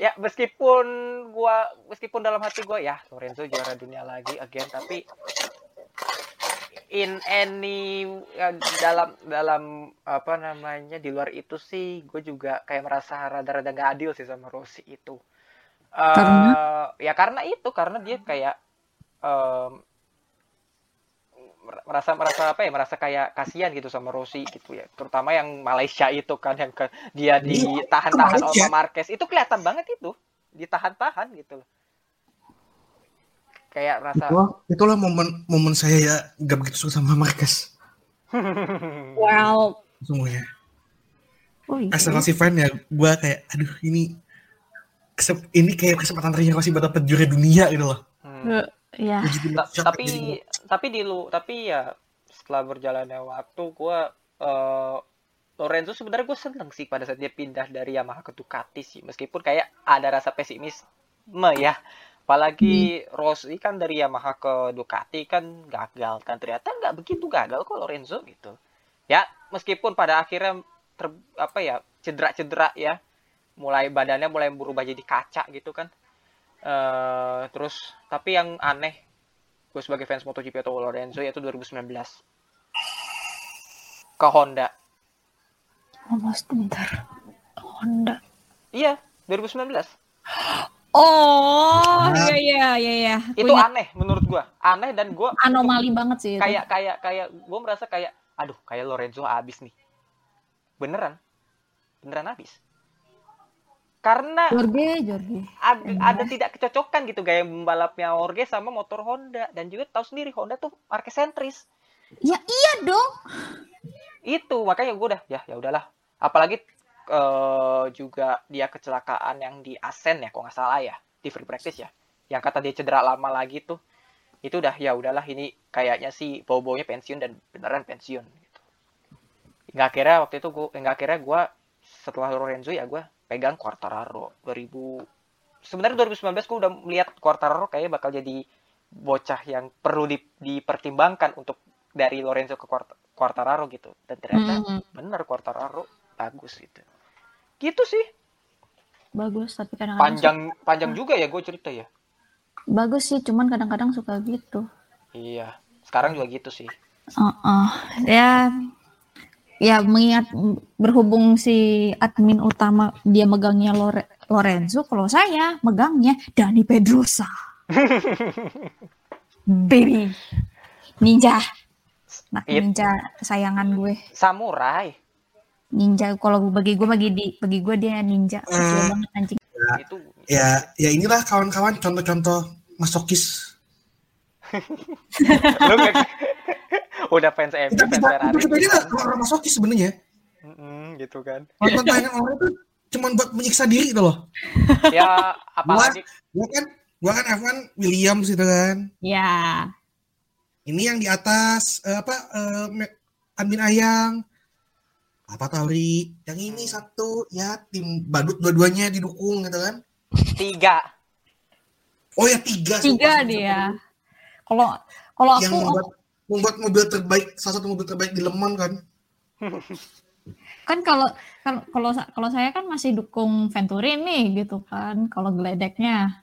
Ya meskipun gua meskipun dalam hati gua ya Lorenzo juara dunia lagi again tapi in any ya, dalam dalam apa namanya di luar itu sih gue juga kayak merasa rada-rada gak adil sih sama Rossi itu Eh, Karena? ya karena itu karena dia kayak mer- merasa merasa apa ya merasa kayak kasihan gitu sama Rossi gitu ya terutama yang Malaysia itu kan yang ke, dia Iya, ditahan-tahan sama Marquez itu kelihatan banget itu ditahan-tahan gitu loh kayak rasa Itulah, itulah momen momen saya ya gak begitu suka sama Marquez Well, semuanya. oh iya. As a Rossi fan ya, gue kayak aduh ini kesep- ini kayak kesempatan terakhir Rossi buat dapet juara dunia gitu loh. Hmm. Iya. Shock, tapi tapi di lu tapi ya setelah berjalannya waktu gua eh, Lorenzo sebenarnya gue seneng sih pada saat dia pindah dari Yamaha ke Ducati sih. Meskipun kayak ada rasa pesimisme ya. Apalagi Rossi kan dari Yamaha ke Ducati kan gagal kan. Ternyata nggak begitu gagal kok Lorenzo gitu. Ya meskipun pada akhirnya ter, apa ya cedera-cedera ya. Mulai badannya mulai berubah jadi kaca gitu kan. Eh terus tapi yang aneh gue sebagai fans MotoGP atau Lorenzo yaitu 2019 ke Honda. Oh, sebentar. Honda. iya 2019 Oh, iya iya iya iya. Gua itu ingat. aneh menurut gue aneh dan gue anomali banget sih itu. kayak kayak kayak gue merasa kayak aduh kayak Lorenzo habis nih. Beneran. Beneran habis karena Jorge, Jorge. ada, ada tidak kecocokan gitu gaya membalapnya Jorge sama motor Honda. Dan juga tahu sendiri Honda tuh market sentris. Ya iya dong. itu makanya gue udah ya ya udahlah. Apalagi eh, juga dia kecelakaan yang di Asen ya kok nggak salah ya. Di free practice ya. Yang kata dia cedera lama lagi tuh. Itu udah ya udahlah ini kayaknya sih bau-baunya pensiun dan beneran pensiun gitu. Nggak kira waktu itu gue nggak kira gue setelah Lorenzo ya gue pegang Quartararo. 2000 sebenarnya 2019 gue udah melihat Quartararo kayaknya bakal jadi bocah yang perlu di- dipertimbangkan untuk dari Lorenzo ke Quart- Quartararo gitu. Dan ternyata Hmm, bener Quartararo bagus gitu. Gitu sih. Bagus tapi kadang-kadang panjang panjang juga ya gue cerita ya. Suka- bagus sih cuman kadang-kadang suka gitu. Iya sekarang juga gitu sih. Heeh. ya ya mengingat berhubung si admin utama dia megangnya Lore- Lorenzo kalau saya megangnya Dani Pedrosa. Baby ninja. Nah It- ninja kesayangan gue. Samurai. Ninja kalau bagi gue bagi di bagi gue dia ninja. Eh. banget anjing. Itu Ya, ya inilah kawan-kawan contoh-contoh masokis. lu udah fans MU Kita fans kita Ferrari kita ini lah orang masokis sebenarnya. Mm-mm, gitu kan Nonton tayangan orang itu cuma buat menyiksa diri itu loh. ya apalagi Gua kan gua kan F1 Williams gitu kan. ya Ini yang di atas eh, apa eh, Me- Admin Ayang. Apa Tauri? Yang ini satu ya tim badut dua-duanya didukung gitu kan. tiga Oh ya tiga. tiga sumpah, dia kalau kalau Yang aku membuat membuat mobil terbaik salah satu mobil terbaik di Le Mans kan. kan kalau kan- kalau kalau saya kan masih dukung Venturi nih gitu kan kalau geledeknya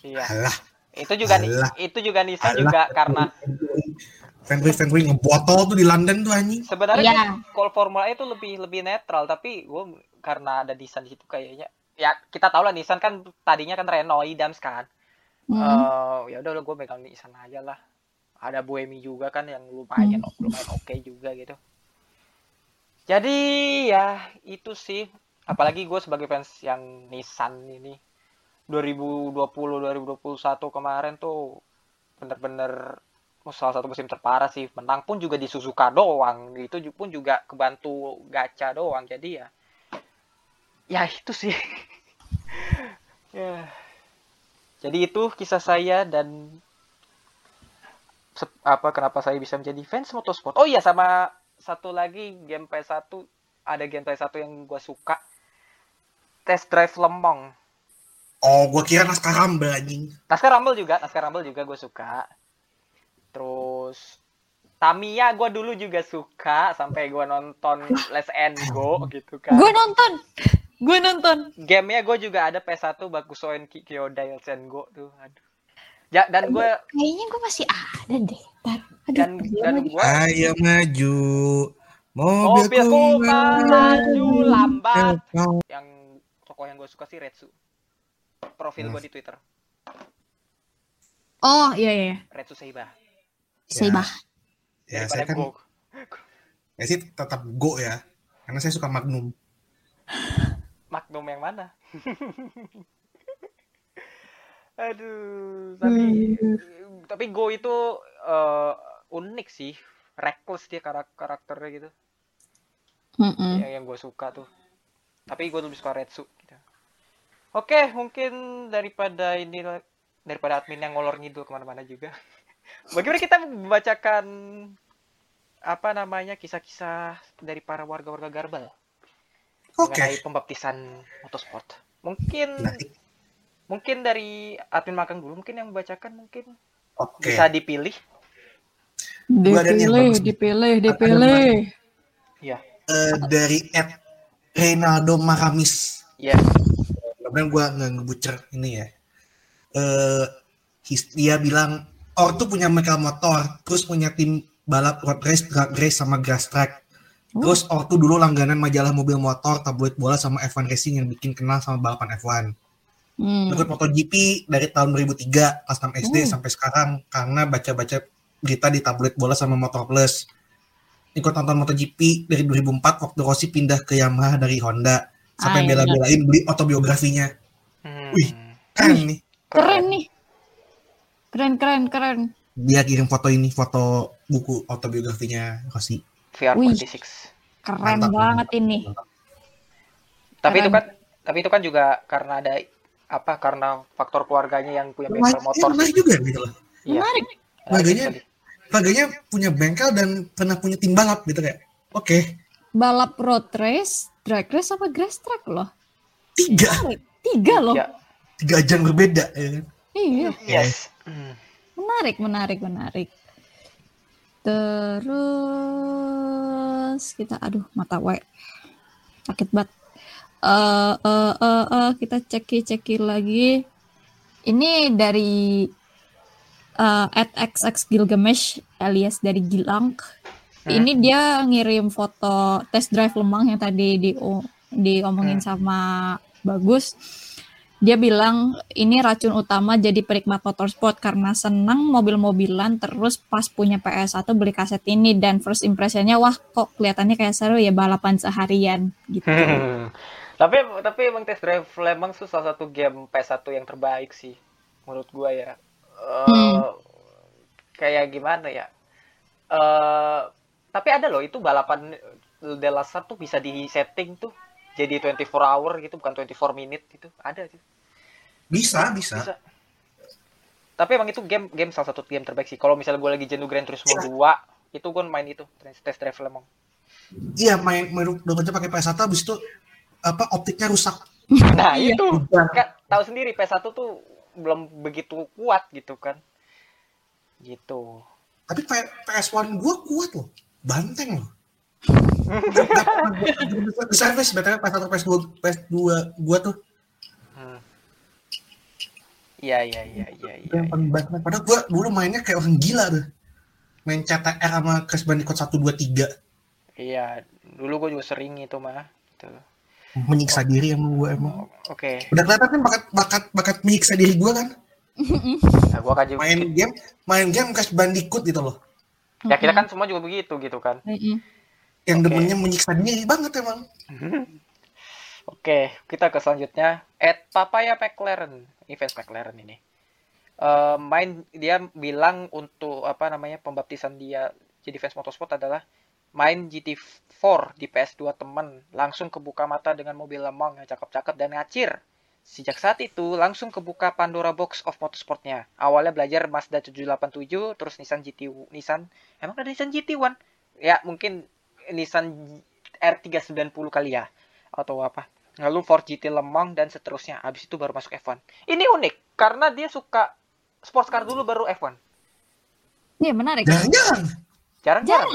iya Alah, itu juga Alah. itu juga Nissan Alah. juga karena Fenway Fenway ngebotol tuh di London tuh anjing. sebenarnya Iya. kalau Formula E itu lebih lebih netral tapi gue karena ada Nissan di situ kayaknya ya kita tahu lah Nissan kan tadinya kan Renault Idams kan Hmm. Eh, ya udah gue megang Nissan aja lah ada Buemi juga kan yang lumayan lumayan oke juga gitu. Jadi ya itu sih. Apalagi gue sebagai fans yang Nissan ini. 2020 2021 kemarin tuh bener-bener salah satu musim terparah sih. Menang pun juga di Suzuka doang. Itu pun juga kebantu gacha doang. Jadi ya ya itu sih. Ya. Jadi itu kisah saya dan apa kenapa saya bisa menjadi fans motorsport oh iya sama satu lagi game PS1 ada game PS1 yang gue suka test drive Lembong Oh, gua kira naskah Rumble anjing. Naskah Rumble juga, Naskah Rumble juga gue suka. Terus Tamiya gue dulu juga suka sampai gue nonton Let's and Go gitu kan. gue nonton gue nonton Gamenya gue juga ada PS1 Bakusoen Ki- Kyoda Let's and Go tuh. Aduh. Ya, dan gue kayaknya gue masih ada deh Ntar. aduh dan dan gue Ayo maju. mobilku maju lambat. Yang tokoh yang gue suka sih Retsu. Profil gue di Twitter. oh iya iya iya. Retsu Seiba. Seibah Ya, saya kan Go. ya sih tetap go ya. Karena saya suka Magnum. Magnum yang mana? Aduh, tapi tapi Go itu eh, unik sih, reckless dia karak karakternya gitu. Mm-mm. Yang yang gue suka tuh. Tapi gue lebih suka Retsu gitu. Oke, mungkin daripada ini daripada admin yang ngolor ngidul ke mana-mana juga. Bagaimana kita membacakan apa namanya kisah-kisah dari para warga-warga Garbal Oke. mengenai pembaptisan motorsport. Mungkin mungkin dari admin makan dulu mungkin yang membacakan mungkin Oke. bisa dipilih. Dipilih dipilih dipilih Ya. Eh, dari Ed Reynaldo Maramis. Ya. Mudah-mudahan gue nggak ngebucer ini ya. Eh, his- dia bilang Ortu punya mereka motor, terus punya tim balap road race, drag race sama grass track. Terus Ortu dulu langganan majalah mobil motor, tabloid bola sama F1 Racing yang bikin kenal sama balapan F1. Hmm. Ikut MotoGP dari tahun 2003 kelas 6 SD Hmm. sampai sekarang karena baca-baca berita di tabloid bola sama Motor Plus. Ikut nonton MotoGP dari 2004 waktu Rossi pindah ke Yamaha dari Honda. Ah, Sampai iya, bela-belain beli autobiografinya. Hmm. Wih. Keren nih. keren nih keren keren keren Dia kirim foto ini, foto buku autobiografinya Rossi. VR46. keren Mantap. banget ini Tapi itu Keren. kan tapi itu kan juga karena ada apa karena faktor keluarganya yang punya bengkel Iya, motor. menarik juga gitu loh. Iya. menarik sekali. Harganya punya bengkel dan pernah punya tim balap gitu kayak. Oke, balap road race, drag race apa grass track loh. Tiga, Menarik. Tiga loh. Ya. tiga ajang berbeda. Ya. kan? Iya. Yes. Hmm. Menarik, menarik, menarik. Terus kita aduh mata wae. Sakit banget. Eh eh eh eh, kita ceki-ceki lagi. Ini dari eh at XX Gilgamesh alias dari Gilang. Ini dia ngirim foto test drive Lemang yang tadi di diomongin sama Bagus. Dia bilang ini racun utama jadi penikmat motorsport karena senang mobil-mobilan terus pas punya PS1 beli kaset ini dan first impressionnya wah kok kelihatannya kayak seru ya balapan seharian gitu. Hmm. tapi tapi emang test drive Lemang tuh salah satu game PS1 yang terbaik sih menurut gua ya. Eh, Hmm. Kayak gimana ya? Eh tapi ada loh itu balapan The Last tuh bisa di setting tuh jadi 24 hour gitu bukan 24 minute gitu. Ada sih. Bisa, bisa. Bisa. Tapi emang itu game game salah satu game terbaik sih. Kalau misalnya gue lagi jenuh Gran Turismo Iya. 2, itu gue main itu test drive Lemang. Iya, main main dompetnya pakai PS1 habis itu apa optiknya rusak. Nah, Iya. itu kan tahu sendiri PS1 tuh belum begitu kuat gitu kan. Gitu. Tapi P- PS1 gua kuat loh. Banteng loh. Di service BTW PS1 PS2 PS2 gua tuh Hmm. Iya, iya, iya, iya, iya. yang paling banteng. Padahal gua dulu mainnya kayak orang gila tuh. Main CTR sama Crash Bandicoot 1 2 3 Iya, dulu gue juga sering itu mah. Gitu. Menyiksa diri emang gua emang. Oke. Udah kelihatan kan bakat bakat bakat menyiksa diri gua kan. Nah, gua kan juga Main game, main game Crash Bandicoot gitu loh. Ya kita kan semua juga begitu gitu kan. Yang Oke. demennya menyiksa diri banget emang. Oke, kita ke selanjutnya. At Papaya McLaren, event McLaren ini. Eh, main dia bilang untuk apa namanya pembaptisan dia jadi fans motorsport adalah main GT4 di PS2 teman, langsung kebuka mata dengan mobil lemang yang cakep-cakep dan ngacir. Sejak saat itu langsung kebuka Pandora Box of Motorsportnya. Awalnya belajar Mazda 787, terus Nissan GT Nissan, emang ada Nissan GT1? Ya mungkin Nissan R390 kali ya atau apa. Lalu Ford GT Lemang dan seterusnya. Habis itu baru masuk F1. Ini unik karena dia suka sports car dulu baru F1. Iya menarik. Jangan-jangan. Jarang-jarang.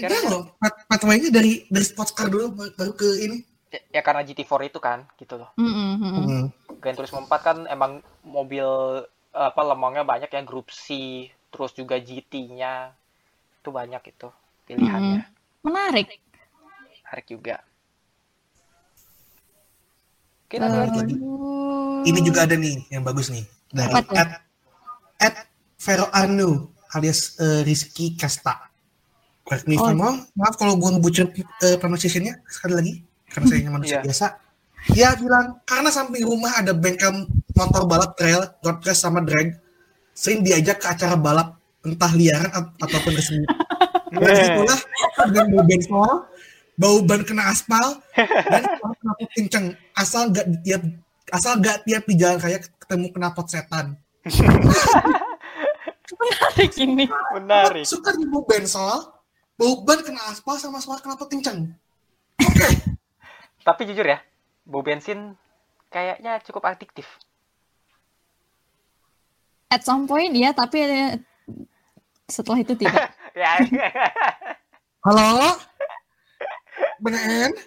Jarang loh. Jangan-jangan loh. Pat- Pathway-nya dari dari sports car dulu baru ke ini. Ya, ya karena GT4 itu kan gitu loh. Mm-mm. Hmm. Gran Turismo 4 kan emang mobil apa lemangnya banyak ya grup C, terus juga GT-nya. Itu banyak itu pilihannya. Menarik. Menarik juga. Kita lagi. lagi. Ini juga ada nih yang bagus nih dari at, at Vero Anu alias eh, Rizky Kasta. Correct me if. I'm wrong. Maaf kalau gue ngebucin uh, pronunciation-nya sekali lagi karena saya manusia Iya. biasa. Dia bilang karena samping rumah ada bengkel motor balap trail, road race sama drag. Sering diajak ke acara balap entah liaran at- ataupun resmi. Dan itulah dengan bau bensol, bau ban kena aspal, dan knalpot kenceng. Asal gak tiap asal gak tiap di jalan raya ketemu knalpot setan. Menarik ini. Menarik. Suka di bau bensol, ban kena aspal sama suara knalpot kenceng. Tapi jujur ya, bau bensin kayaknya cukup adiktif. At some point ya, tapi eh, setelah itu tidak. ya. Halo? Beneran?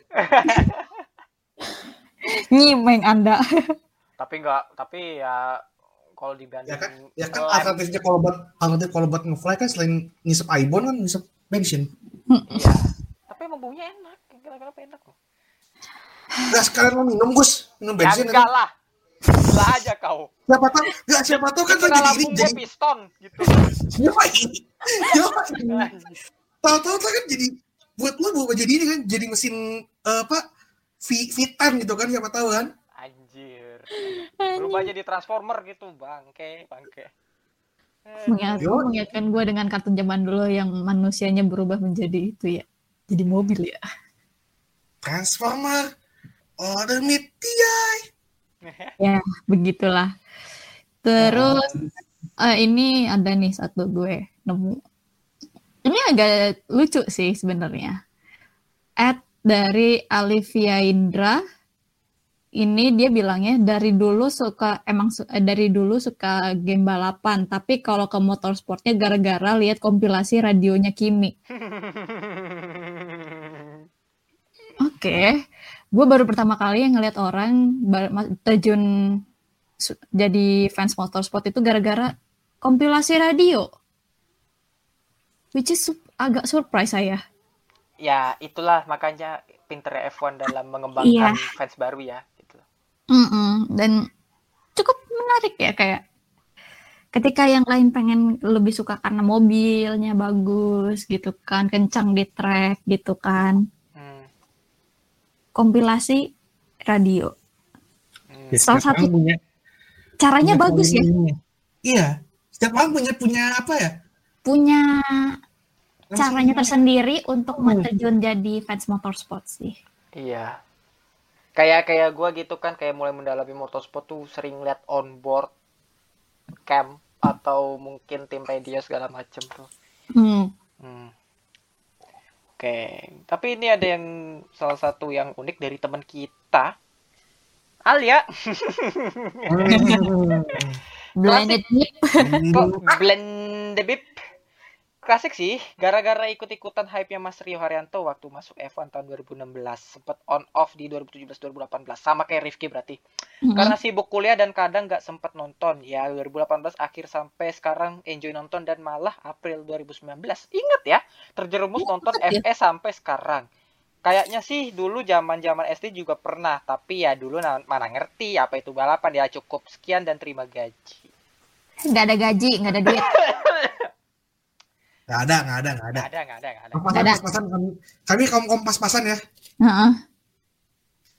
Nyimeng Anda. tapi enggak, tapi ya kalau dibanding Ya kan, ya kan alternatifnya kalau buat alternatif kalau buat ngefly kan selain ngisep ibon kan ngisep bensin. Iya. Tapi emang baunya enak. Kenapa enak loh? Gak sekalian lo minum Gus, minum Ya bensin. enggak lah. Gila aja kau. Siapa tahu, gak siapa tahu kan jadi ini gue jadi piston gitu. Yoi. Yoi. Tahu-tahu tuh kan jadi buat lo bawa jadi ini kan jadi mesin eh, apa V Vitan gitu kan siapa tahu kan. Anjir. Berubah jadi transformer gitu, bangke, bangke. Mengingat, Yo. mengingatkan gue dengan kartun zaman dulu yang manusianya berubah menjadi itu ya. Jadi mobil ya. Transformer. Order meet TI. Ya, begitulah. Terus eh, ini ada nih satu gue nemu. Ini ini agak lucu sih sebenarnya. At dari Alivia Indra ini dia bilangnya dari dulu suka emang su- eh, dari dulu suka game balapan, tapi kalau ke motorsportnya gara-gara lihat kompilasi radionya Kimi. Oke, gue baru pertama kali yang ngeliat orang terjun su- jadi fans motorsport itu gara-gara kompilasi radio. Which is sup- agak surprise saya. ya itulah makanya pinter F1 dalam mengembangkan fans baru ya. Mm-mm. Dan cukup menarik ya kayak ketika yang lain pengen lebih suka karena mobilnya bagus gitu kan, kencang di track gitu kan, Hmm. kompilasi radio. Hmm. Ya, Salah setiap satu- punya, Caranya punya bagus ya. Iya, setiap orang punya punya apa ya? punya Langsung- caranya tersendiri untuk Hmm. terjun jadi fans motorsport sih. Iya. Kayak kayak gua gitu kan kayak mulai mendalami motorsport tuh sering lihat on board cam atau mungkin tim radio segala macem tuh. Hmm. Hmm. Oke, tapi ini ada yang salah satu yang unik dari teman kita. Alia, Hmm. Blended Nip. kok blend the bip? Klasik sih, gara-gara ikut-ikutan hype-nya Mas Rio Haryanto waktu masuk F1 tahun 2016. Sempet on off di 2017-2018. Sama kayak Rifki berarti. Mm-mm. Karena sibuk kuliah dan kadang nggak sempet nonton. Ya 2018 akhir sampai sekarang enjoy nonton dan malah April 2019. Ingat ya, terjerumus nonton Ingat ya. FS sampai sekarang. Kayaknya sih dulu zaman-zaman SD juga pernah, tapi ya dulu na- mana ngerti apa itu balapan ya cukup sekian dan terima gaji. Nggak ada gaji, nggak ada duit. Nggak ada, nggak ada, nggak ada. Nggak ada, nggak ada, nggak ada. Pas-pasan, Ada. pas-pasan kami, kami kaum kaum pas-pasan ya. Heeh.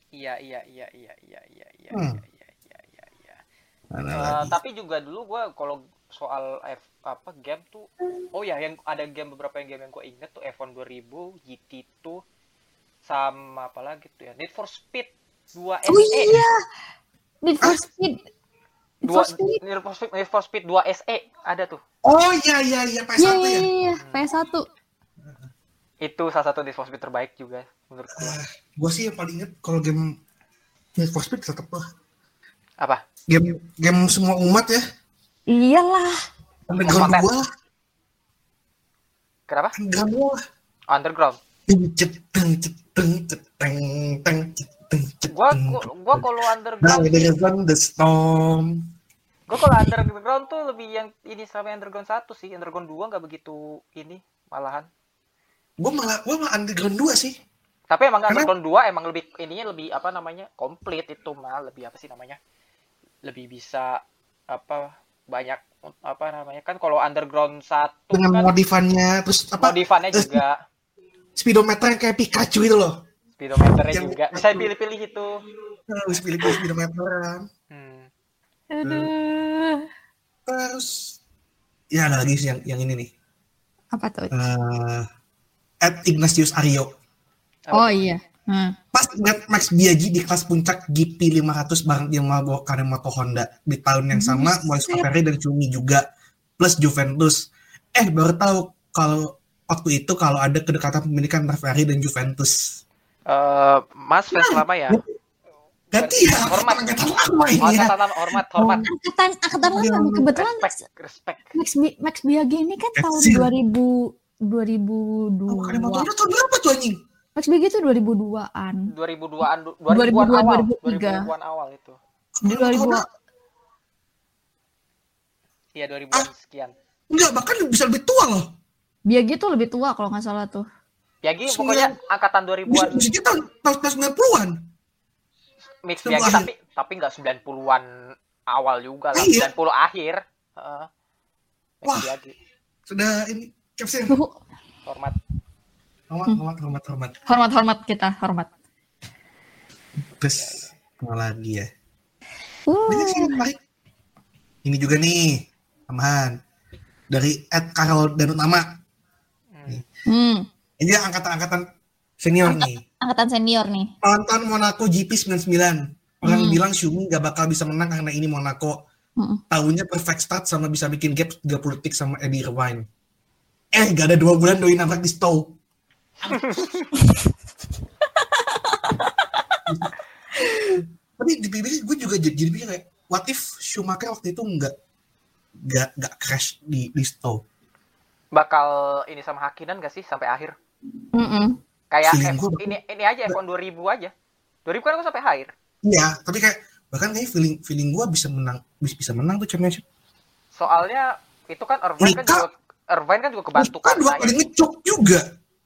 Iya, iya, iya, iya, iya, iya, iya, Hmm. iya, iya, iya, iya. Ada Eh, tapi juga dulu gua kalau soal F apa game tuh oh ya yang ada game beberapa yang game yang gue inget tuh F1 2000 GT2 sama apa lagi tuh ya Need for Speed 2 SE Oh iya, Need for Speed. Dua. Need for Speed Need for Speed 2 SE ada tuh Oh iya iya iya PS1 Iya, ya. iya, iya, PS1. itu salah satu Need for Speed terbaik juga menurut gua Gue sih yang paling inget kalau game Need for Speed tetap lah. apa Game game semua umat ya. Iyalah. Underground Komponen. 2 lah. kenapa Underground 2 lah. Underground Ceteng, ceteng, ceteng, teng, ceteng, ceteng. Gua gua, gua kalau Underground Underground the storm. gua kalau Underground tuh lebih yang ini sama Underground satu sih Underground 2 nggak begitu ini malahan Gue malah gue malah Underground 2 sih. Tapi emang Karena- Underground 2 emang lebih ininya lebih apa namanya? komplit itu mah, lebih apa sih namanya? Lebih bisa apa banyak apa namanya? Kan kalau Underground 1 Dengan kan modifannya terus apa modifannya juga, speedometer yang kayak Pikachu itu loh. Speedometernya yang- juga. Bisa pilih-pilih itu. Harus pilih-pilih speedometeran. Hmm. Aduh. Terus ya ada lagi sih yang yang ini nih. Apa tuh? Eh at Ignatius Aryo. Oh iya. Hmm. Pas ngeliat Max Biaggi di kelas puncak GP 500 bareng dia membawa Kanemoto Honda di tahun yang sama mulai Buset. Ferrari dan Cumi juga plus Juventus. Eh baru tahu kalau waktu itu kalau ada kedekatan pemilikan antara Ferrari dan Juventus. Eh, Mas fans lama ya? Ganti ya, Hormat. angkatan lama ini ya. Angkatan hormat, hormat. Angkatan angkatan lama kebetulan Respect, respect. Max, Bi- Max Biaggi ini kan tahun Kecil. 2000 2002. Oh, Kanemoto Honda tahun berapa tuh anjing? Max Biaggi itu 2002-an. 2002-an, 2002, 2000-an awal, 2003. 2000-an awal itu. Di 2000 Iya, 2000-an sekian. Enggak, bahkan bisa lebih tua loh. Biaggi tuh lebih tua kalau nggak salah tuh. Sembilan- pokoknya angkatan Bisa, 2000-an bisa tahun, tahun, tahun 90-an. mix Miyagi akhir. tapi tapi nggak 90-an awal juga lah, Iya. 90 akhir. Heeh. Mix Wah. Miyagi. Sudah ini caption. Hormat. Hormat, hormat, hormat, hormat. hormat hormat kita, hormat. Terus apa lagi ya? Uh, Banyak sih yang menarik. Ini juga nih, tambahan. Dari Ed Carol dan Utama. Hmm. hmm, Ini angkatan-angkatan senior nih. angkatan senior nih. Nonton Monaco GP 99. Orang Hmm. bilang Schumi gak bakal bisa menang karena ini Monaco. Hmm. Tahunya perfect start sama bisa bikin gap 30 detik sama Eddie Irvine. Eh, gak ada dua bulan doi nabrak di stove. Tapi di BBC gue juga jadi, jadi kayak, what if Schumacher waktu itu nggak nggak nggak crash di di stove? Bakal ini sama Hakinan gak sih sampai akhir? Mm-mm. Kayak Feeling F- gua- ini ini aja F1 2000 aja. 2000 kan aku sampai akhir. Iya, tapi kayak bahkan kayak feeling feeling gue bisa menang bisa, bisa menang tuh championship. Soalnya itu kan Irvine kan Mika- juga Irvine kan juga kebantu Kan dua kali ngecok juga.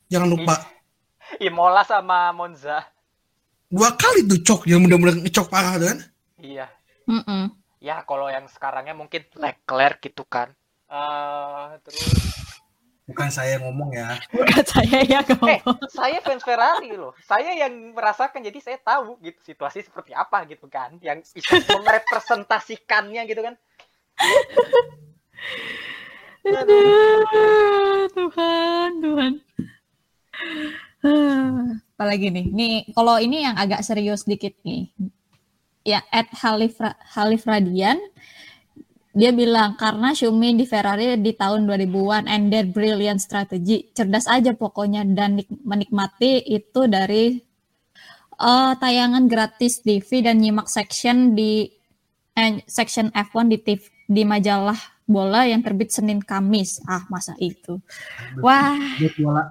Jangan lupa. Imola sama Monza. Dua kali tuh cok yang benar-benar ngecok parah kan. Iya. Mm-mm. Ya kalau yang sekarangnya mungkin Leclerc gitu kan. Eh terus Bukan saya yang ngomong ya. Bukan saya ya eh ngomong. saya fans Ferrari loh. Saya yang merasakan jadi saya tahu gitu situasi seperti apa gitu kan. Yang bisa merepresentasikannya gitu kan. Aduh, Tuhan, Tuhan. Ah, Apalagi nih, nih kalau ini yang agak serius dikit nih. Ya, at Halif, Halif Radian, dia bilang karena Xiaomi di Ferrari di tahun 2000-an and their brilliant strategy. Cerdas aja pokoknya dan nik- menikmati itu dari eh, tayangan gratis TV dan nyimak section di eh, section F1 di TV, di majalah bola yang terbit Senin Kamis. Ah, masa itu. Wah, Tablet bola.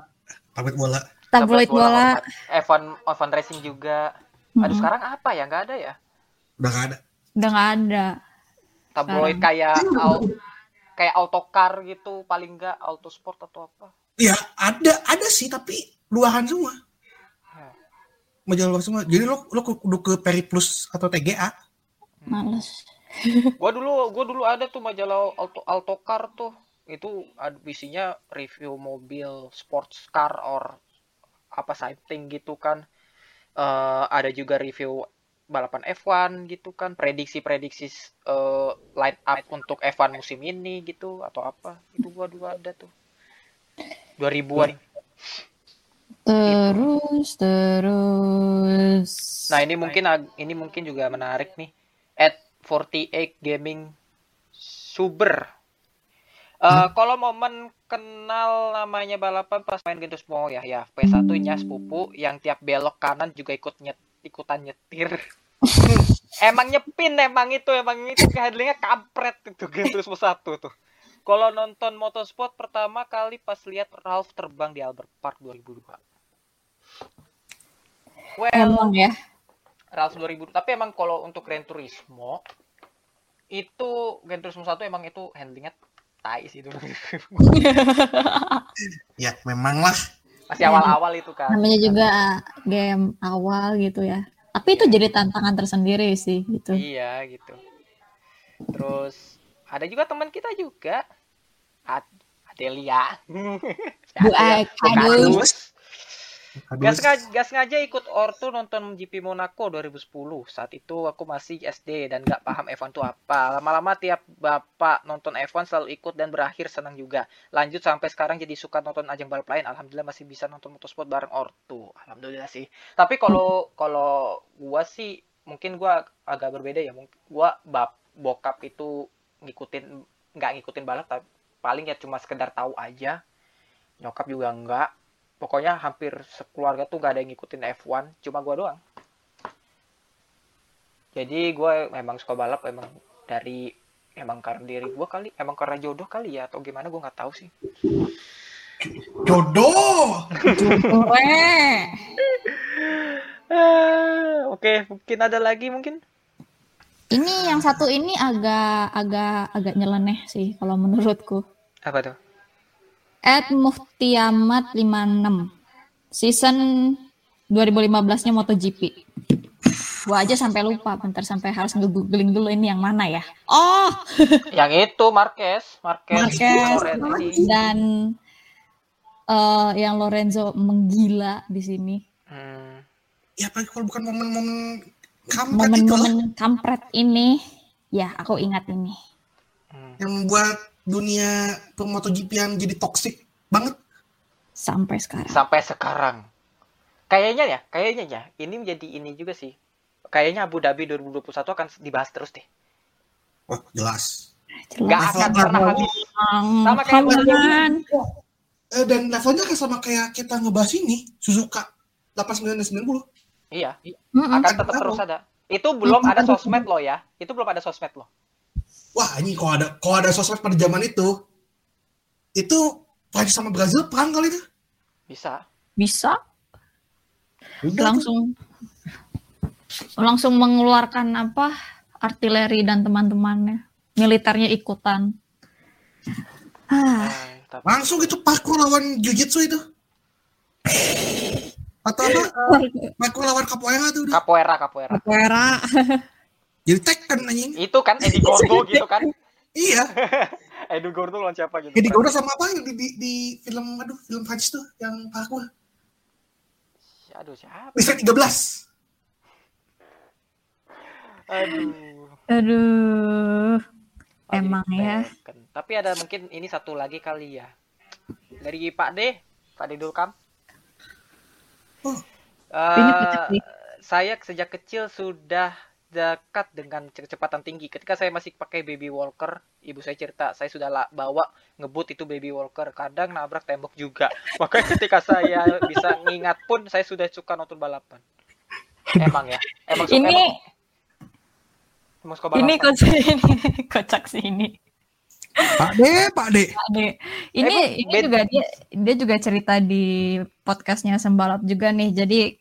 Tablet bola. tabloid bola. F1 F1 Racing juga. Aduh sekarang apa ya? Nggak ada ya? Udah gak ada. Udah nggak ada. Tabloid Sekarang. kayak au- kayak autocar gitu paling nggak autosport atau apa. Iya, ada ada sih tapi luahan semua. Majalah luar semua. Jadi lo lo kudu ke Periplus atau TGA. Males. Gua dulu gua dulu ada tuh majalah auto autocar tuh. Itu ada isinya review mobil sports car or apa something gitu kan. Eh ada juga review balapan F1 gitu kan, prediksi-prediksi eh, line up untuk F1 musim ini gitu atau apa. Itu gua dulu ada tuh. 2000-an. Terus, terus. Nah, ini mungkin ini mungkin juga menarik nih. At 48 Gaming Suber. Eh, kalau momen kenal namanya balapan pas main Gen Turismo ya, ya P1 nya sepupu yang tiap belok kanan juga ikut nyet ikutan nyetir. emang nyepin emang itu emang itu handlingnya kampret itu Gen Turismo 1 tuh. Kalau nonton motorsport pertama kali pas lihat Ralph terbang di Albert Park 2002. Well, Emang ya. Ralph 2000 tapi emang kalau untuk Gran Turismo itu Gran Turismo 1 emang itu handlingnya tai sih itu Ya, memang lah. Masih awal-awal itu kan Namanya juga game awal gitu ya. Tapi itu jadi tantangan tersendiri sih gitu. iya gitu. Terus ada juga teman kita juga. Ad- Adelia. Bu Adelia. Ak- Bu Kadus. Kadus. Aduh, Gak sengaja, gak sengaja ikut Ortu nonton GP Monaco 2010. Saat itu aku masih SD dan gak paham F1 itu apa. Lama-lama tiap bapak nonton F1 selalu ikut dan berakhir senang juga. Lanjut sampai sekarang jadi suka nonton ajang balap lain. Alhamdulillah masih bisa nonton motorsport bareng Ortu. Alhamdulillah sih. Tapi kalau kalau gua sih mungkin gua agak berbeda ya. Gua bab bokap itu ngikutin nggak ngikutin balap tapi paling ya cuma sekedar tahu aja. Nyokap juga enggak pokoknya hampir sekeluarga tuh gak ada yang ngikutin F1 cuma gua doang. Jadi gue memang suka balap emang dari emang karena diri gua kali emang karena jodoh kali ya atau gimana gua nggak tahu sih. Jodoh. Oke mungkin ada lagi mungkin? Ini yang satu ini agak agak agak nyeleneh sih kalau menurutku. apa tuh At Muftiamat 56. Season 2015-nya MotoGP. Gua aja sampai lupa, bentar sampai harus nge-googling dulu ini yang mana ya. Oh, yang itu Marquez Marquez, Marquez. Lorenzi. dan eh, yang Lorenzo menggila di sini. Hmm, Ya, kalau bukan momen-momen kampret. Momen-momen kampret ini, ya aku ingat ini. hmm. Yang buat dunia MotoGP-an jadi toksik banget. Sampai sekarang. sampai sekarang kayaknya ya kayaknya ya ini menjadi ini juga sih kayaknya Abu Dhabi 2021 akan dibahas terus deh Wah, jelas. nggak akan pernah habis Sama kayak. Eh, dan levelnya kan sama kayak kita ngebahas ini Suzuka 89 dan 90. Iya, Mm-mm. akan tetap terus ada. Itu belum ada sosmed lo ya. Itu belum ada sosmed lo. Wah, ini kalau ada kalau ada sosmed pada zaman itu itu Prancis sama Brazil perang kali itu. Bisa. Bisa Udah tuh. langsung langsung mengeluarkan apa artileri dan teman-temannya militernya ikutan ah langsung itu parkour lawan jujitsu itu. Atau apa? eh, parkour lawan capoeira tuh udah. Capoeira, capoeira. Capoeira Jadi Tekken anjing. Itu kan Eddie Gordo gitu kan. Iya. Eddie Gordo lawan siapa gitu. Jadi Gordo sama apa yang di, di, di film aduh film Prancis tuh yang parkour. Aduh, siapa? Bisa 13. Aduh. aduh Oh, Emang ya. Tekken. Tapi ada mungkin ini satu lagi kali ya. Dari Pak D, Pak D Dulkam. Oh. Sih. saya sejak kecil sudah dekat dengan kecepatan tinggi. Ketika saya masih pakai baby walker, ibu saya cerita, saya sudah la- bawa ngebut itu baby walker. Kadang nabrak tembok juga. Makanya ketika saya bisa ngingat pun, saya sudah suka nonton balapan. Emang ya, emang suka, ini emang, emang suka balapan. ini kocak ini kocak sih ini Pak De, Pak De. Ade. Ini Emang ini bed- juga dia dia juga cerita di podcastnya Sembalap juga nih. Jadi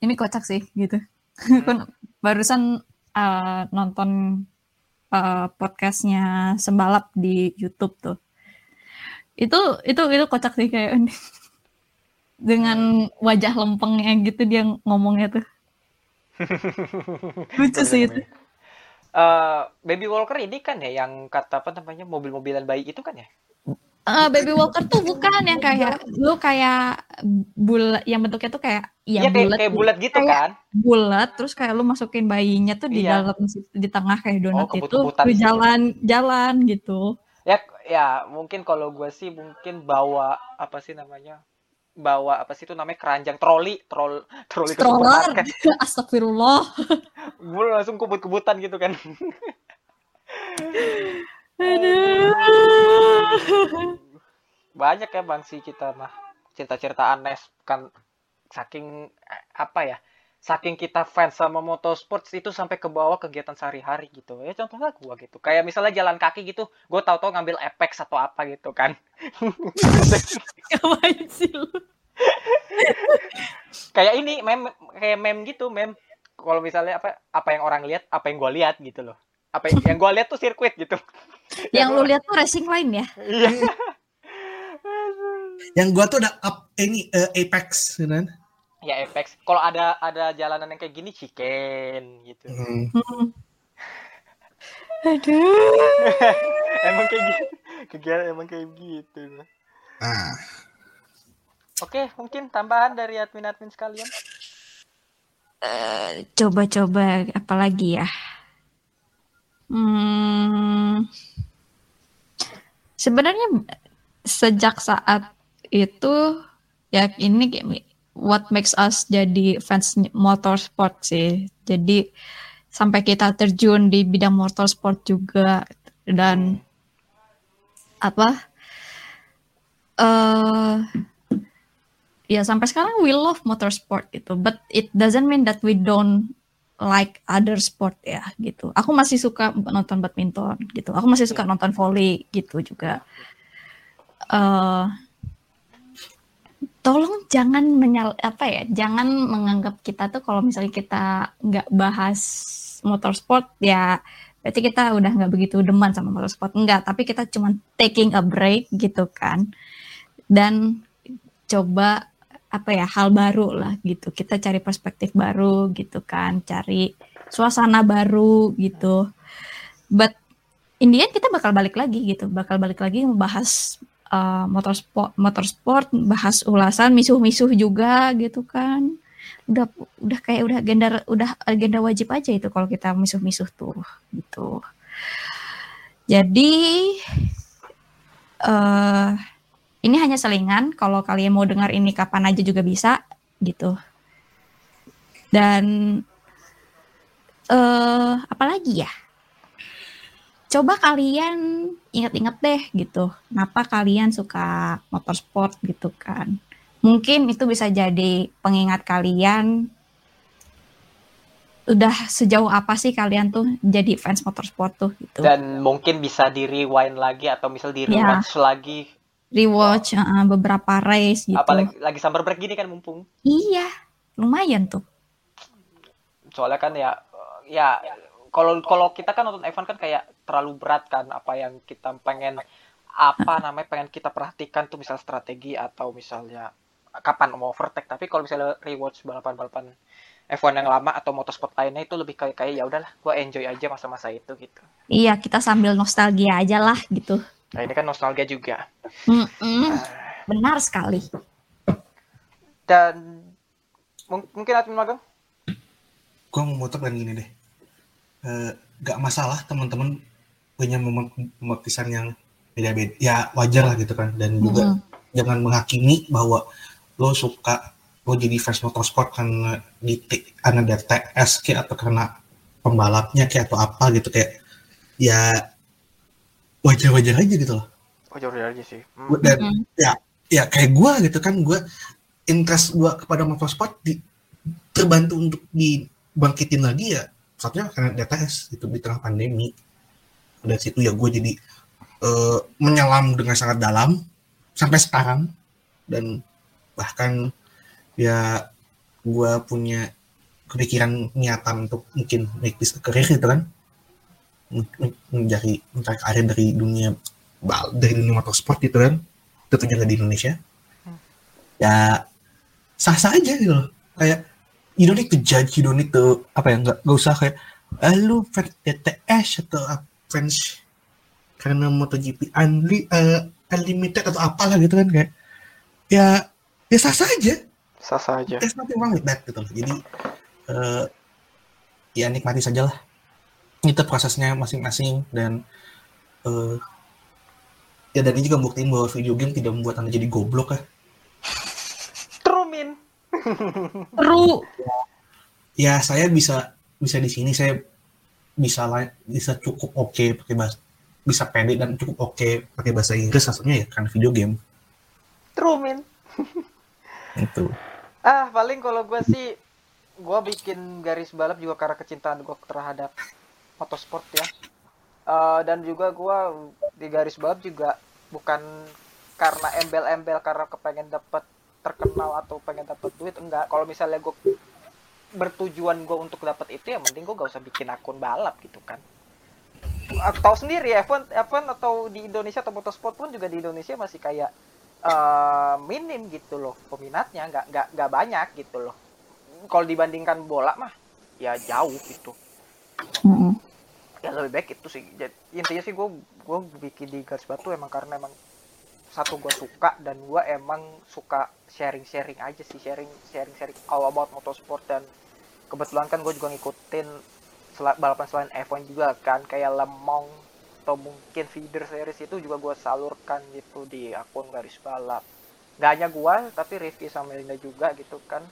ini kocak sih gitu. Kan Barusan uh, nonton uh, podcastnya Sembalap di YouTube tuh. Itu itu itu kocak sih kayak dengan wajah lempengnya gitu dia ngomongnya tuh. Lucu sih itu. Eh, baby walker ini kan ya yang kata apa namanya mobil-mobilan bayi itu kan ya? Eh, baby walker tuh bukan yang kayak lu kayak bulat yang bentuknya tuh kayak ya Iya kayak bulat kayak bulat gitu Kayak- kan? bulat terus kayak lu masukin bayinya tuh di Iya. dalam di tengah kayak donat Oh, itu lu gitu. jalan jalan gitu Ya ya mungkin kalau gue sih mungkin bawa apa sih namanya? Bawa apa sih itu namanya keranjang troli, trol troli ke supermarket. astagfirullah Gue langsung kebut-kebutan gitu kan. aduh Banyak ya bang sih kita mah cerita-cerita aneh kan saking eh, apa ya? Saking kita fans sama motorsport itu sampai ke bawah kegiatan sehari-hari gitu. Ya contohnya gua gitu. Kayak misalnya jalan kaki gitu, gue tahu-tahu ngambil Apex atau apa gitu kan. kayak ini mem kayak mem gitu mem kalau misalnya apa apa yang orang lihat apa yang gue lihat gitu loh apa yang, yang gue lihat tuh sirkuit gitu yang lu lihat tuh racing line ya? Iya. Yang gua tuh ada up ini eh, Apex gitu kan. ya Apex. Kalau ada ada jalanan yang kayak gini chicken gitu. Hmm. Hmm. aduh. Emang kayak gitu kegiatan emang kayak gitu. Ah, oke mungkin tambahan dari admin-admin sekalian? Eh, coba-coba apa lagi ya? Hmm, sebenarnya sejak saat itu ya ini what makes us jadi fans motorsport sih. Jadi sampai kita terjun di bidang motorsport juga dan apa eh ya sampai sekarang we love motorsport gitu. But it doesn't mean that we don't like other sport ya gitu. Aku masih suka nonton badminton gitu. Aku masih suka nonton volley gitu juga. Eh tolong jangan menyal apa ya jangan menganggap kita tuh kalau misalnya kita nggak bahas motorsport ya berarti kita udah nggak begitu demen sama motorsport. Enggak tapi kita cuma taking a break gitu kan. Dan coba apa ya hal baru lah gitu. Kita cari perspektif baru gitu kan cari suasana baru gitu. But in the end kita bakal balik lagi gitu. Bakal balik lagi membahas uh, motorsport motorsport bahas ulasan misuh-misuh juga gitu kan. Udah udah kayak udah agenda udah agenda wajib aja itu kalau kita misuh-misuh tuh gitu. Jadi eh ini hanya selingan. Kalau kalian mau dengar ini kapan aja juga bisa, gitu. Dan eh apalagi ya? coba kalian ingat-ingat deh gitu. Kenapa kalian suka motorsport gitu kan? Mungkin itu bisa jadi pengingat kalian udah sejauh apa sih kalian tuh jadi fans motorsport tuh gitu. Dan mungkin bisa di rewind lagi atau misal di rewatch lagi. Rewatch uh, beberapa race gitu. Apalagi lagi summer break gini kan mumpung. Iya, lumayan tuh. Soalnya kan ya ya kalau kalau kita kan nonton F1 kan kayak terlalu berat kan apa yang kita pengen apa namanya pengen kita perhatikan tuh misal strategi atau misalnya kapan mau overtake tapi kalau misalnya rewatch balapan-balapan F1 yang lama atau motorsport lainnya itu lebih kayak kayak ya udahlah gua enjoy aja masa-masa itu gitu Iya, kita sambil nostalgia aja lah gitu. Nah ini kan nostalgia juga. Mm-mm, benar sekali. dan mung- mungkin admin magang? Gue mau muter dan gini deh. Eh, gak masalah teman-teman punya momen pembaptisan yang beda-beda. Ya wajar lah gitu kan. Dan juga Mm-mm. jangan menghakimi bahwa lo suka lo jadi fans motorsport karena di karena dari TS kayak atau karena pembalapnya kayak atau apa gitu. Kayak ya wajar-wajar aja gitu loh. Oh jauh aja sih. Hmm. Dan Mm-mm. ya ya kayak gue gitu kan gue interest gue kepada motorsport di, terbantu untuk dibangkitin lagi ya satunya karena DTS itu di tengah pandemi. Dari situ ya gue jadi eh, menyelam dengan sangat dalam sampai sekarang. Dan bahkan ya gue punya kepikiran niatan untuk mungkin make this a career gitu kan mencari mencari karir dari dunia bal- dari dunia motorsport gitu kan. Tentunya nggak di Indonesia. Ya sah sah aja gitu loh. Kayak you don't need to judge you don't need to apa ya nggak nggak usah kayak ah, lu fans TTS atau fans karena MotoGP unli, eh, unlimited atau apalah gitu kan kayak ya ya sah sah aja. Sah sah aja. There's nothing wrong with that gitu loh. Jadi eh, ya nikmati saja lah itu prosesnya masing-masing dan eh, ya dan ini juga buktiin bahwa video game tidak membuat anda jadi goblok ya. True min Seru. ya saya bisa bisa di sini saya bisa bisa cukup oke pakai bahasa bisa pede dan cukup oke pakai bahasa Inggris satunya ya karena video game. True min itu. Ah, paling kalau gue sih, gue bikin garis balap juga karena kecintaan gue terhadap motorsport ya. Eh, dan juga gue di garis balap juga bukan karena embel-embel karena kepengen dapat terkenal atau pengen dapat duit enggak. Kalau misalnya gue bertujuan gue untuk dapat itu ya mending gue gak usah bikin akun balap gitu kan. Aku tahu sendiri F1, F1 atau di Indonesia atau motorsport pun juga di Indonesia masih kayak eh, minim gitu loh peminatnya nggak nggak nggak banyak gitu loh kalau dibandingkan bola mah ya jauh gitu Mm-mm. Ya lebih baik itu sih. Jadi, intinya sih gue gue bikin di garis batu emang karena emang satu gue suka dan gue emang suka sharing sharing aja sih sharing sharing sharing all about motorsport dan kebetulan kan gue juga ngikutin sel- balapan selain F1 juga kan kayak Le Mans atau mungkin feeder series itu juga gue salurkan gitu di akun garis balap. Gak hanya gue tapi Rifki sama Linda juga gitu kan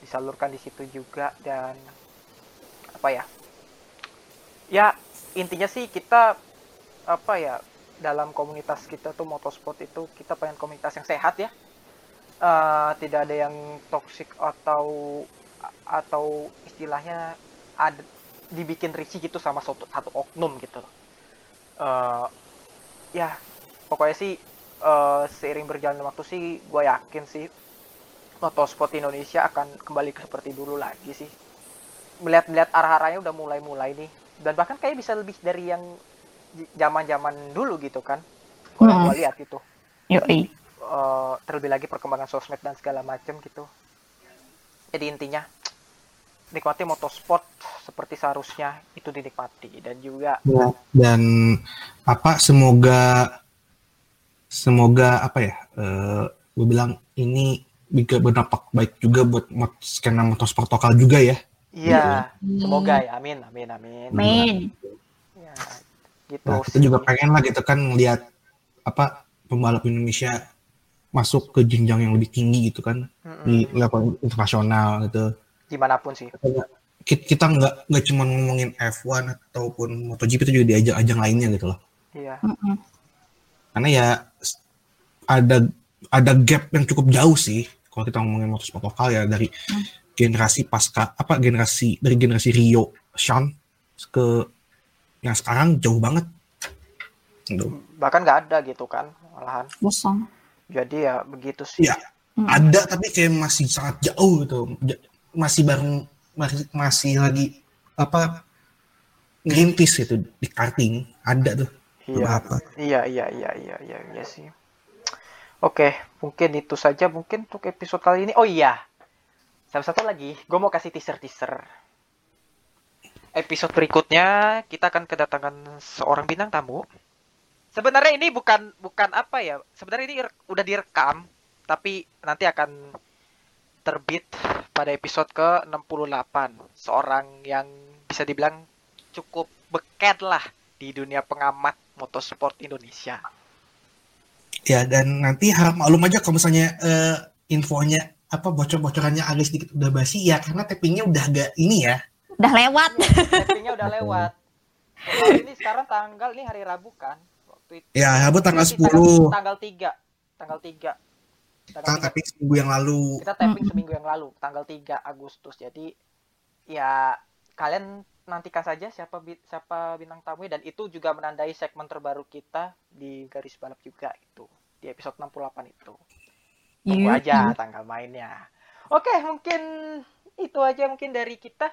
disalurkan di situ juga dan apa ya ya intinya sih kita apa ya dalam komunitas kita tuh motorsport itu kita pengen komunitas yang sehat ya. Eh, tidak ada yang toksik atau atau istilahnya ada dibikin risih gitu sama satu satu oknum gitu. Eh, ya pokoknya sih eh, seiring berjalannya waktu sih gue yakin sih motorsport Indonesia akan kembali ke seperti dulu lagi sih. Melihat-melihat arah-arahnya udah mulai-mulai nih dan bahkan kayak bisa lebih dari yang zaman-zaman dulu gitu kan. Kalau Hmm. gue lihat itu Yoi. Eh, terlebih lagi perkembangan sosmed dan segala macam gitu. Jadi intinya nikmati motorsport seperti seharusnya itu dinikmati. Dan juga Ya, dan apa semoga semoga apa ya eh gue bilang ini juga berdampak baik juga buat mot skena motorsport lokal juga ya iya semoga ya amin amin amin Amin. ya, gitu nah, kita juga pengen lah gitu kan melihat apa pembalap Indonesia masuk ke jenjang yang lebih tinggi gitu kan Mm-mm. di level internasional gitu di mana pun sih ki- kita nggak nggak cuma ngomongin F1 ataupun MotoGP itu juga di ajang-ajang lainnya gitu loh. Iya. Mm-mm. Karena ya ada ada gap yang cukup jauh sih kalau kita ngomongin motorsport lokal ya dari Hmm. Generasi pasca apa generasi dari generasi Rio Sean ke yang sekarang jauh banget. Gitu. Bahkan nggak ada gitu kan malahan. Kosong. Jadi ya begitu sih. Iya. Mm. Ada tapi kayak masih sangat jauh gitu. Masih bareng masih, masih lagi apa ngerintis gitu di karting ada tuh Iya. beberapa. Iya, iya, iya, iya, iya, iya sih. Oke, mungkin itu saja mungkin untuk episode kali ini. Oh iya, sama satu lagi, gue mau kasih teaser-teaser. Episode berikutnya kita akan kedatangan seorang bintang tamu. Sebenarnya ini bukan bukan apa ya? Sebenarnya ini udah direkam, tapi nanti akan terbit pada episode ke-68. Seorang yang bisa dibilang cukup beket lah di dunia pengamat motorsport Indonesia. Ya dan nanti harap maklum aja kalau misalnya eh, infonya apa bocor-bocorannya agak sedikit udah basi ya karena tappingnya udah agak ini ya. Udah lewat. Settingnya udah lewat. Soalnya ini sekarang tanggal ini hari Rabu kan. Waktu itu. Ya, Rabu tanggal 10. Tanggal 3. Tanggal 3. Tanggal Kita 3. tapping seminggu yang lalu. Kita tapping seminggu yang lalu, tanggal 3 Agustus. Jadi ya kalian nantikan saja siapa bi- siapa bintang tamunya dan itu juga menandai segmen terbaru kita di garis balap juga itu di episode 68 itu. Tunggu Iya. aja tanggal mainnya. Oke, mungkin itu aja mungkin dari kita.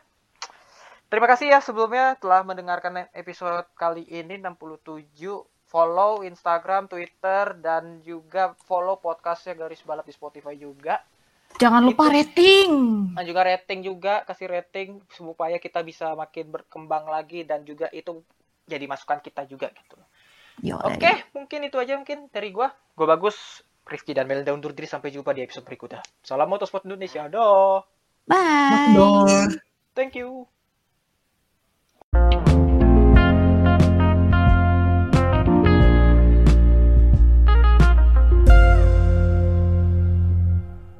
Terima kasih ya sebelumnya telah mendengarkan episode kali ini 67. Follow Instagram, Twitter, dan juga follow podcastnya Garis Balap di Spotify juga. Jangan lupa Itu. rating. Dan juga rating juga, kasih rating supaya kita bisa makin berkembang lagi dan juga itu jadi masukan kita juga gitu. Oke, mungkin itu aja mungkin dari gua. Gua bagus, Rifki dan Melinda undur diri sampai jumpa di episode berikutnya. Salam Motorsport Indonesia. Doh. Bye. Thank you.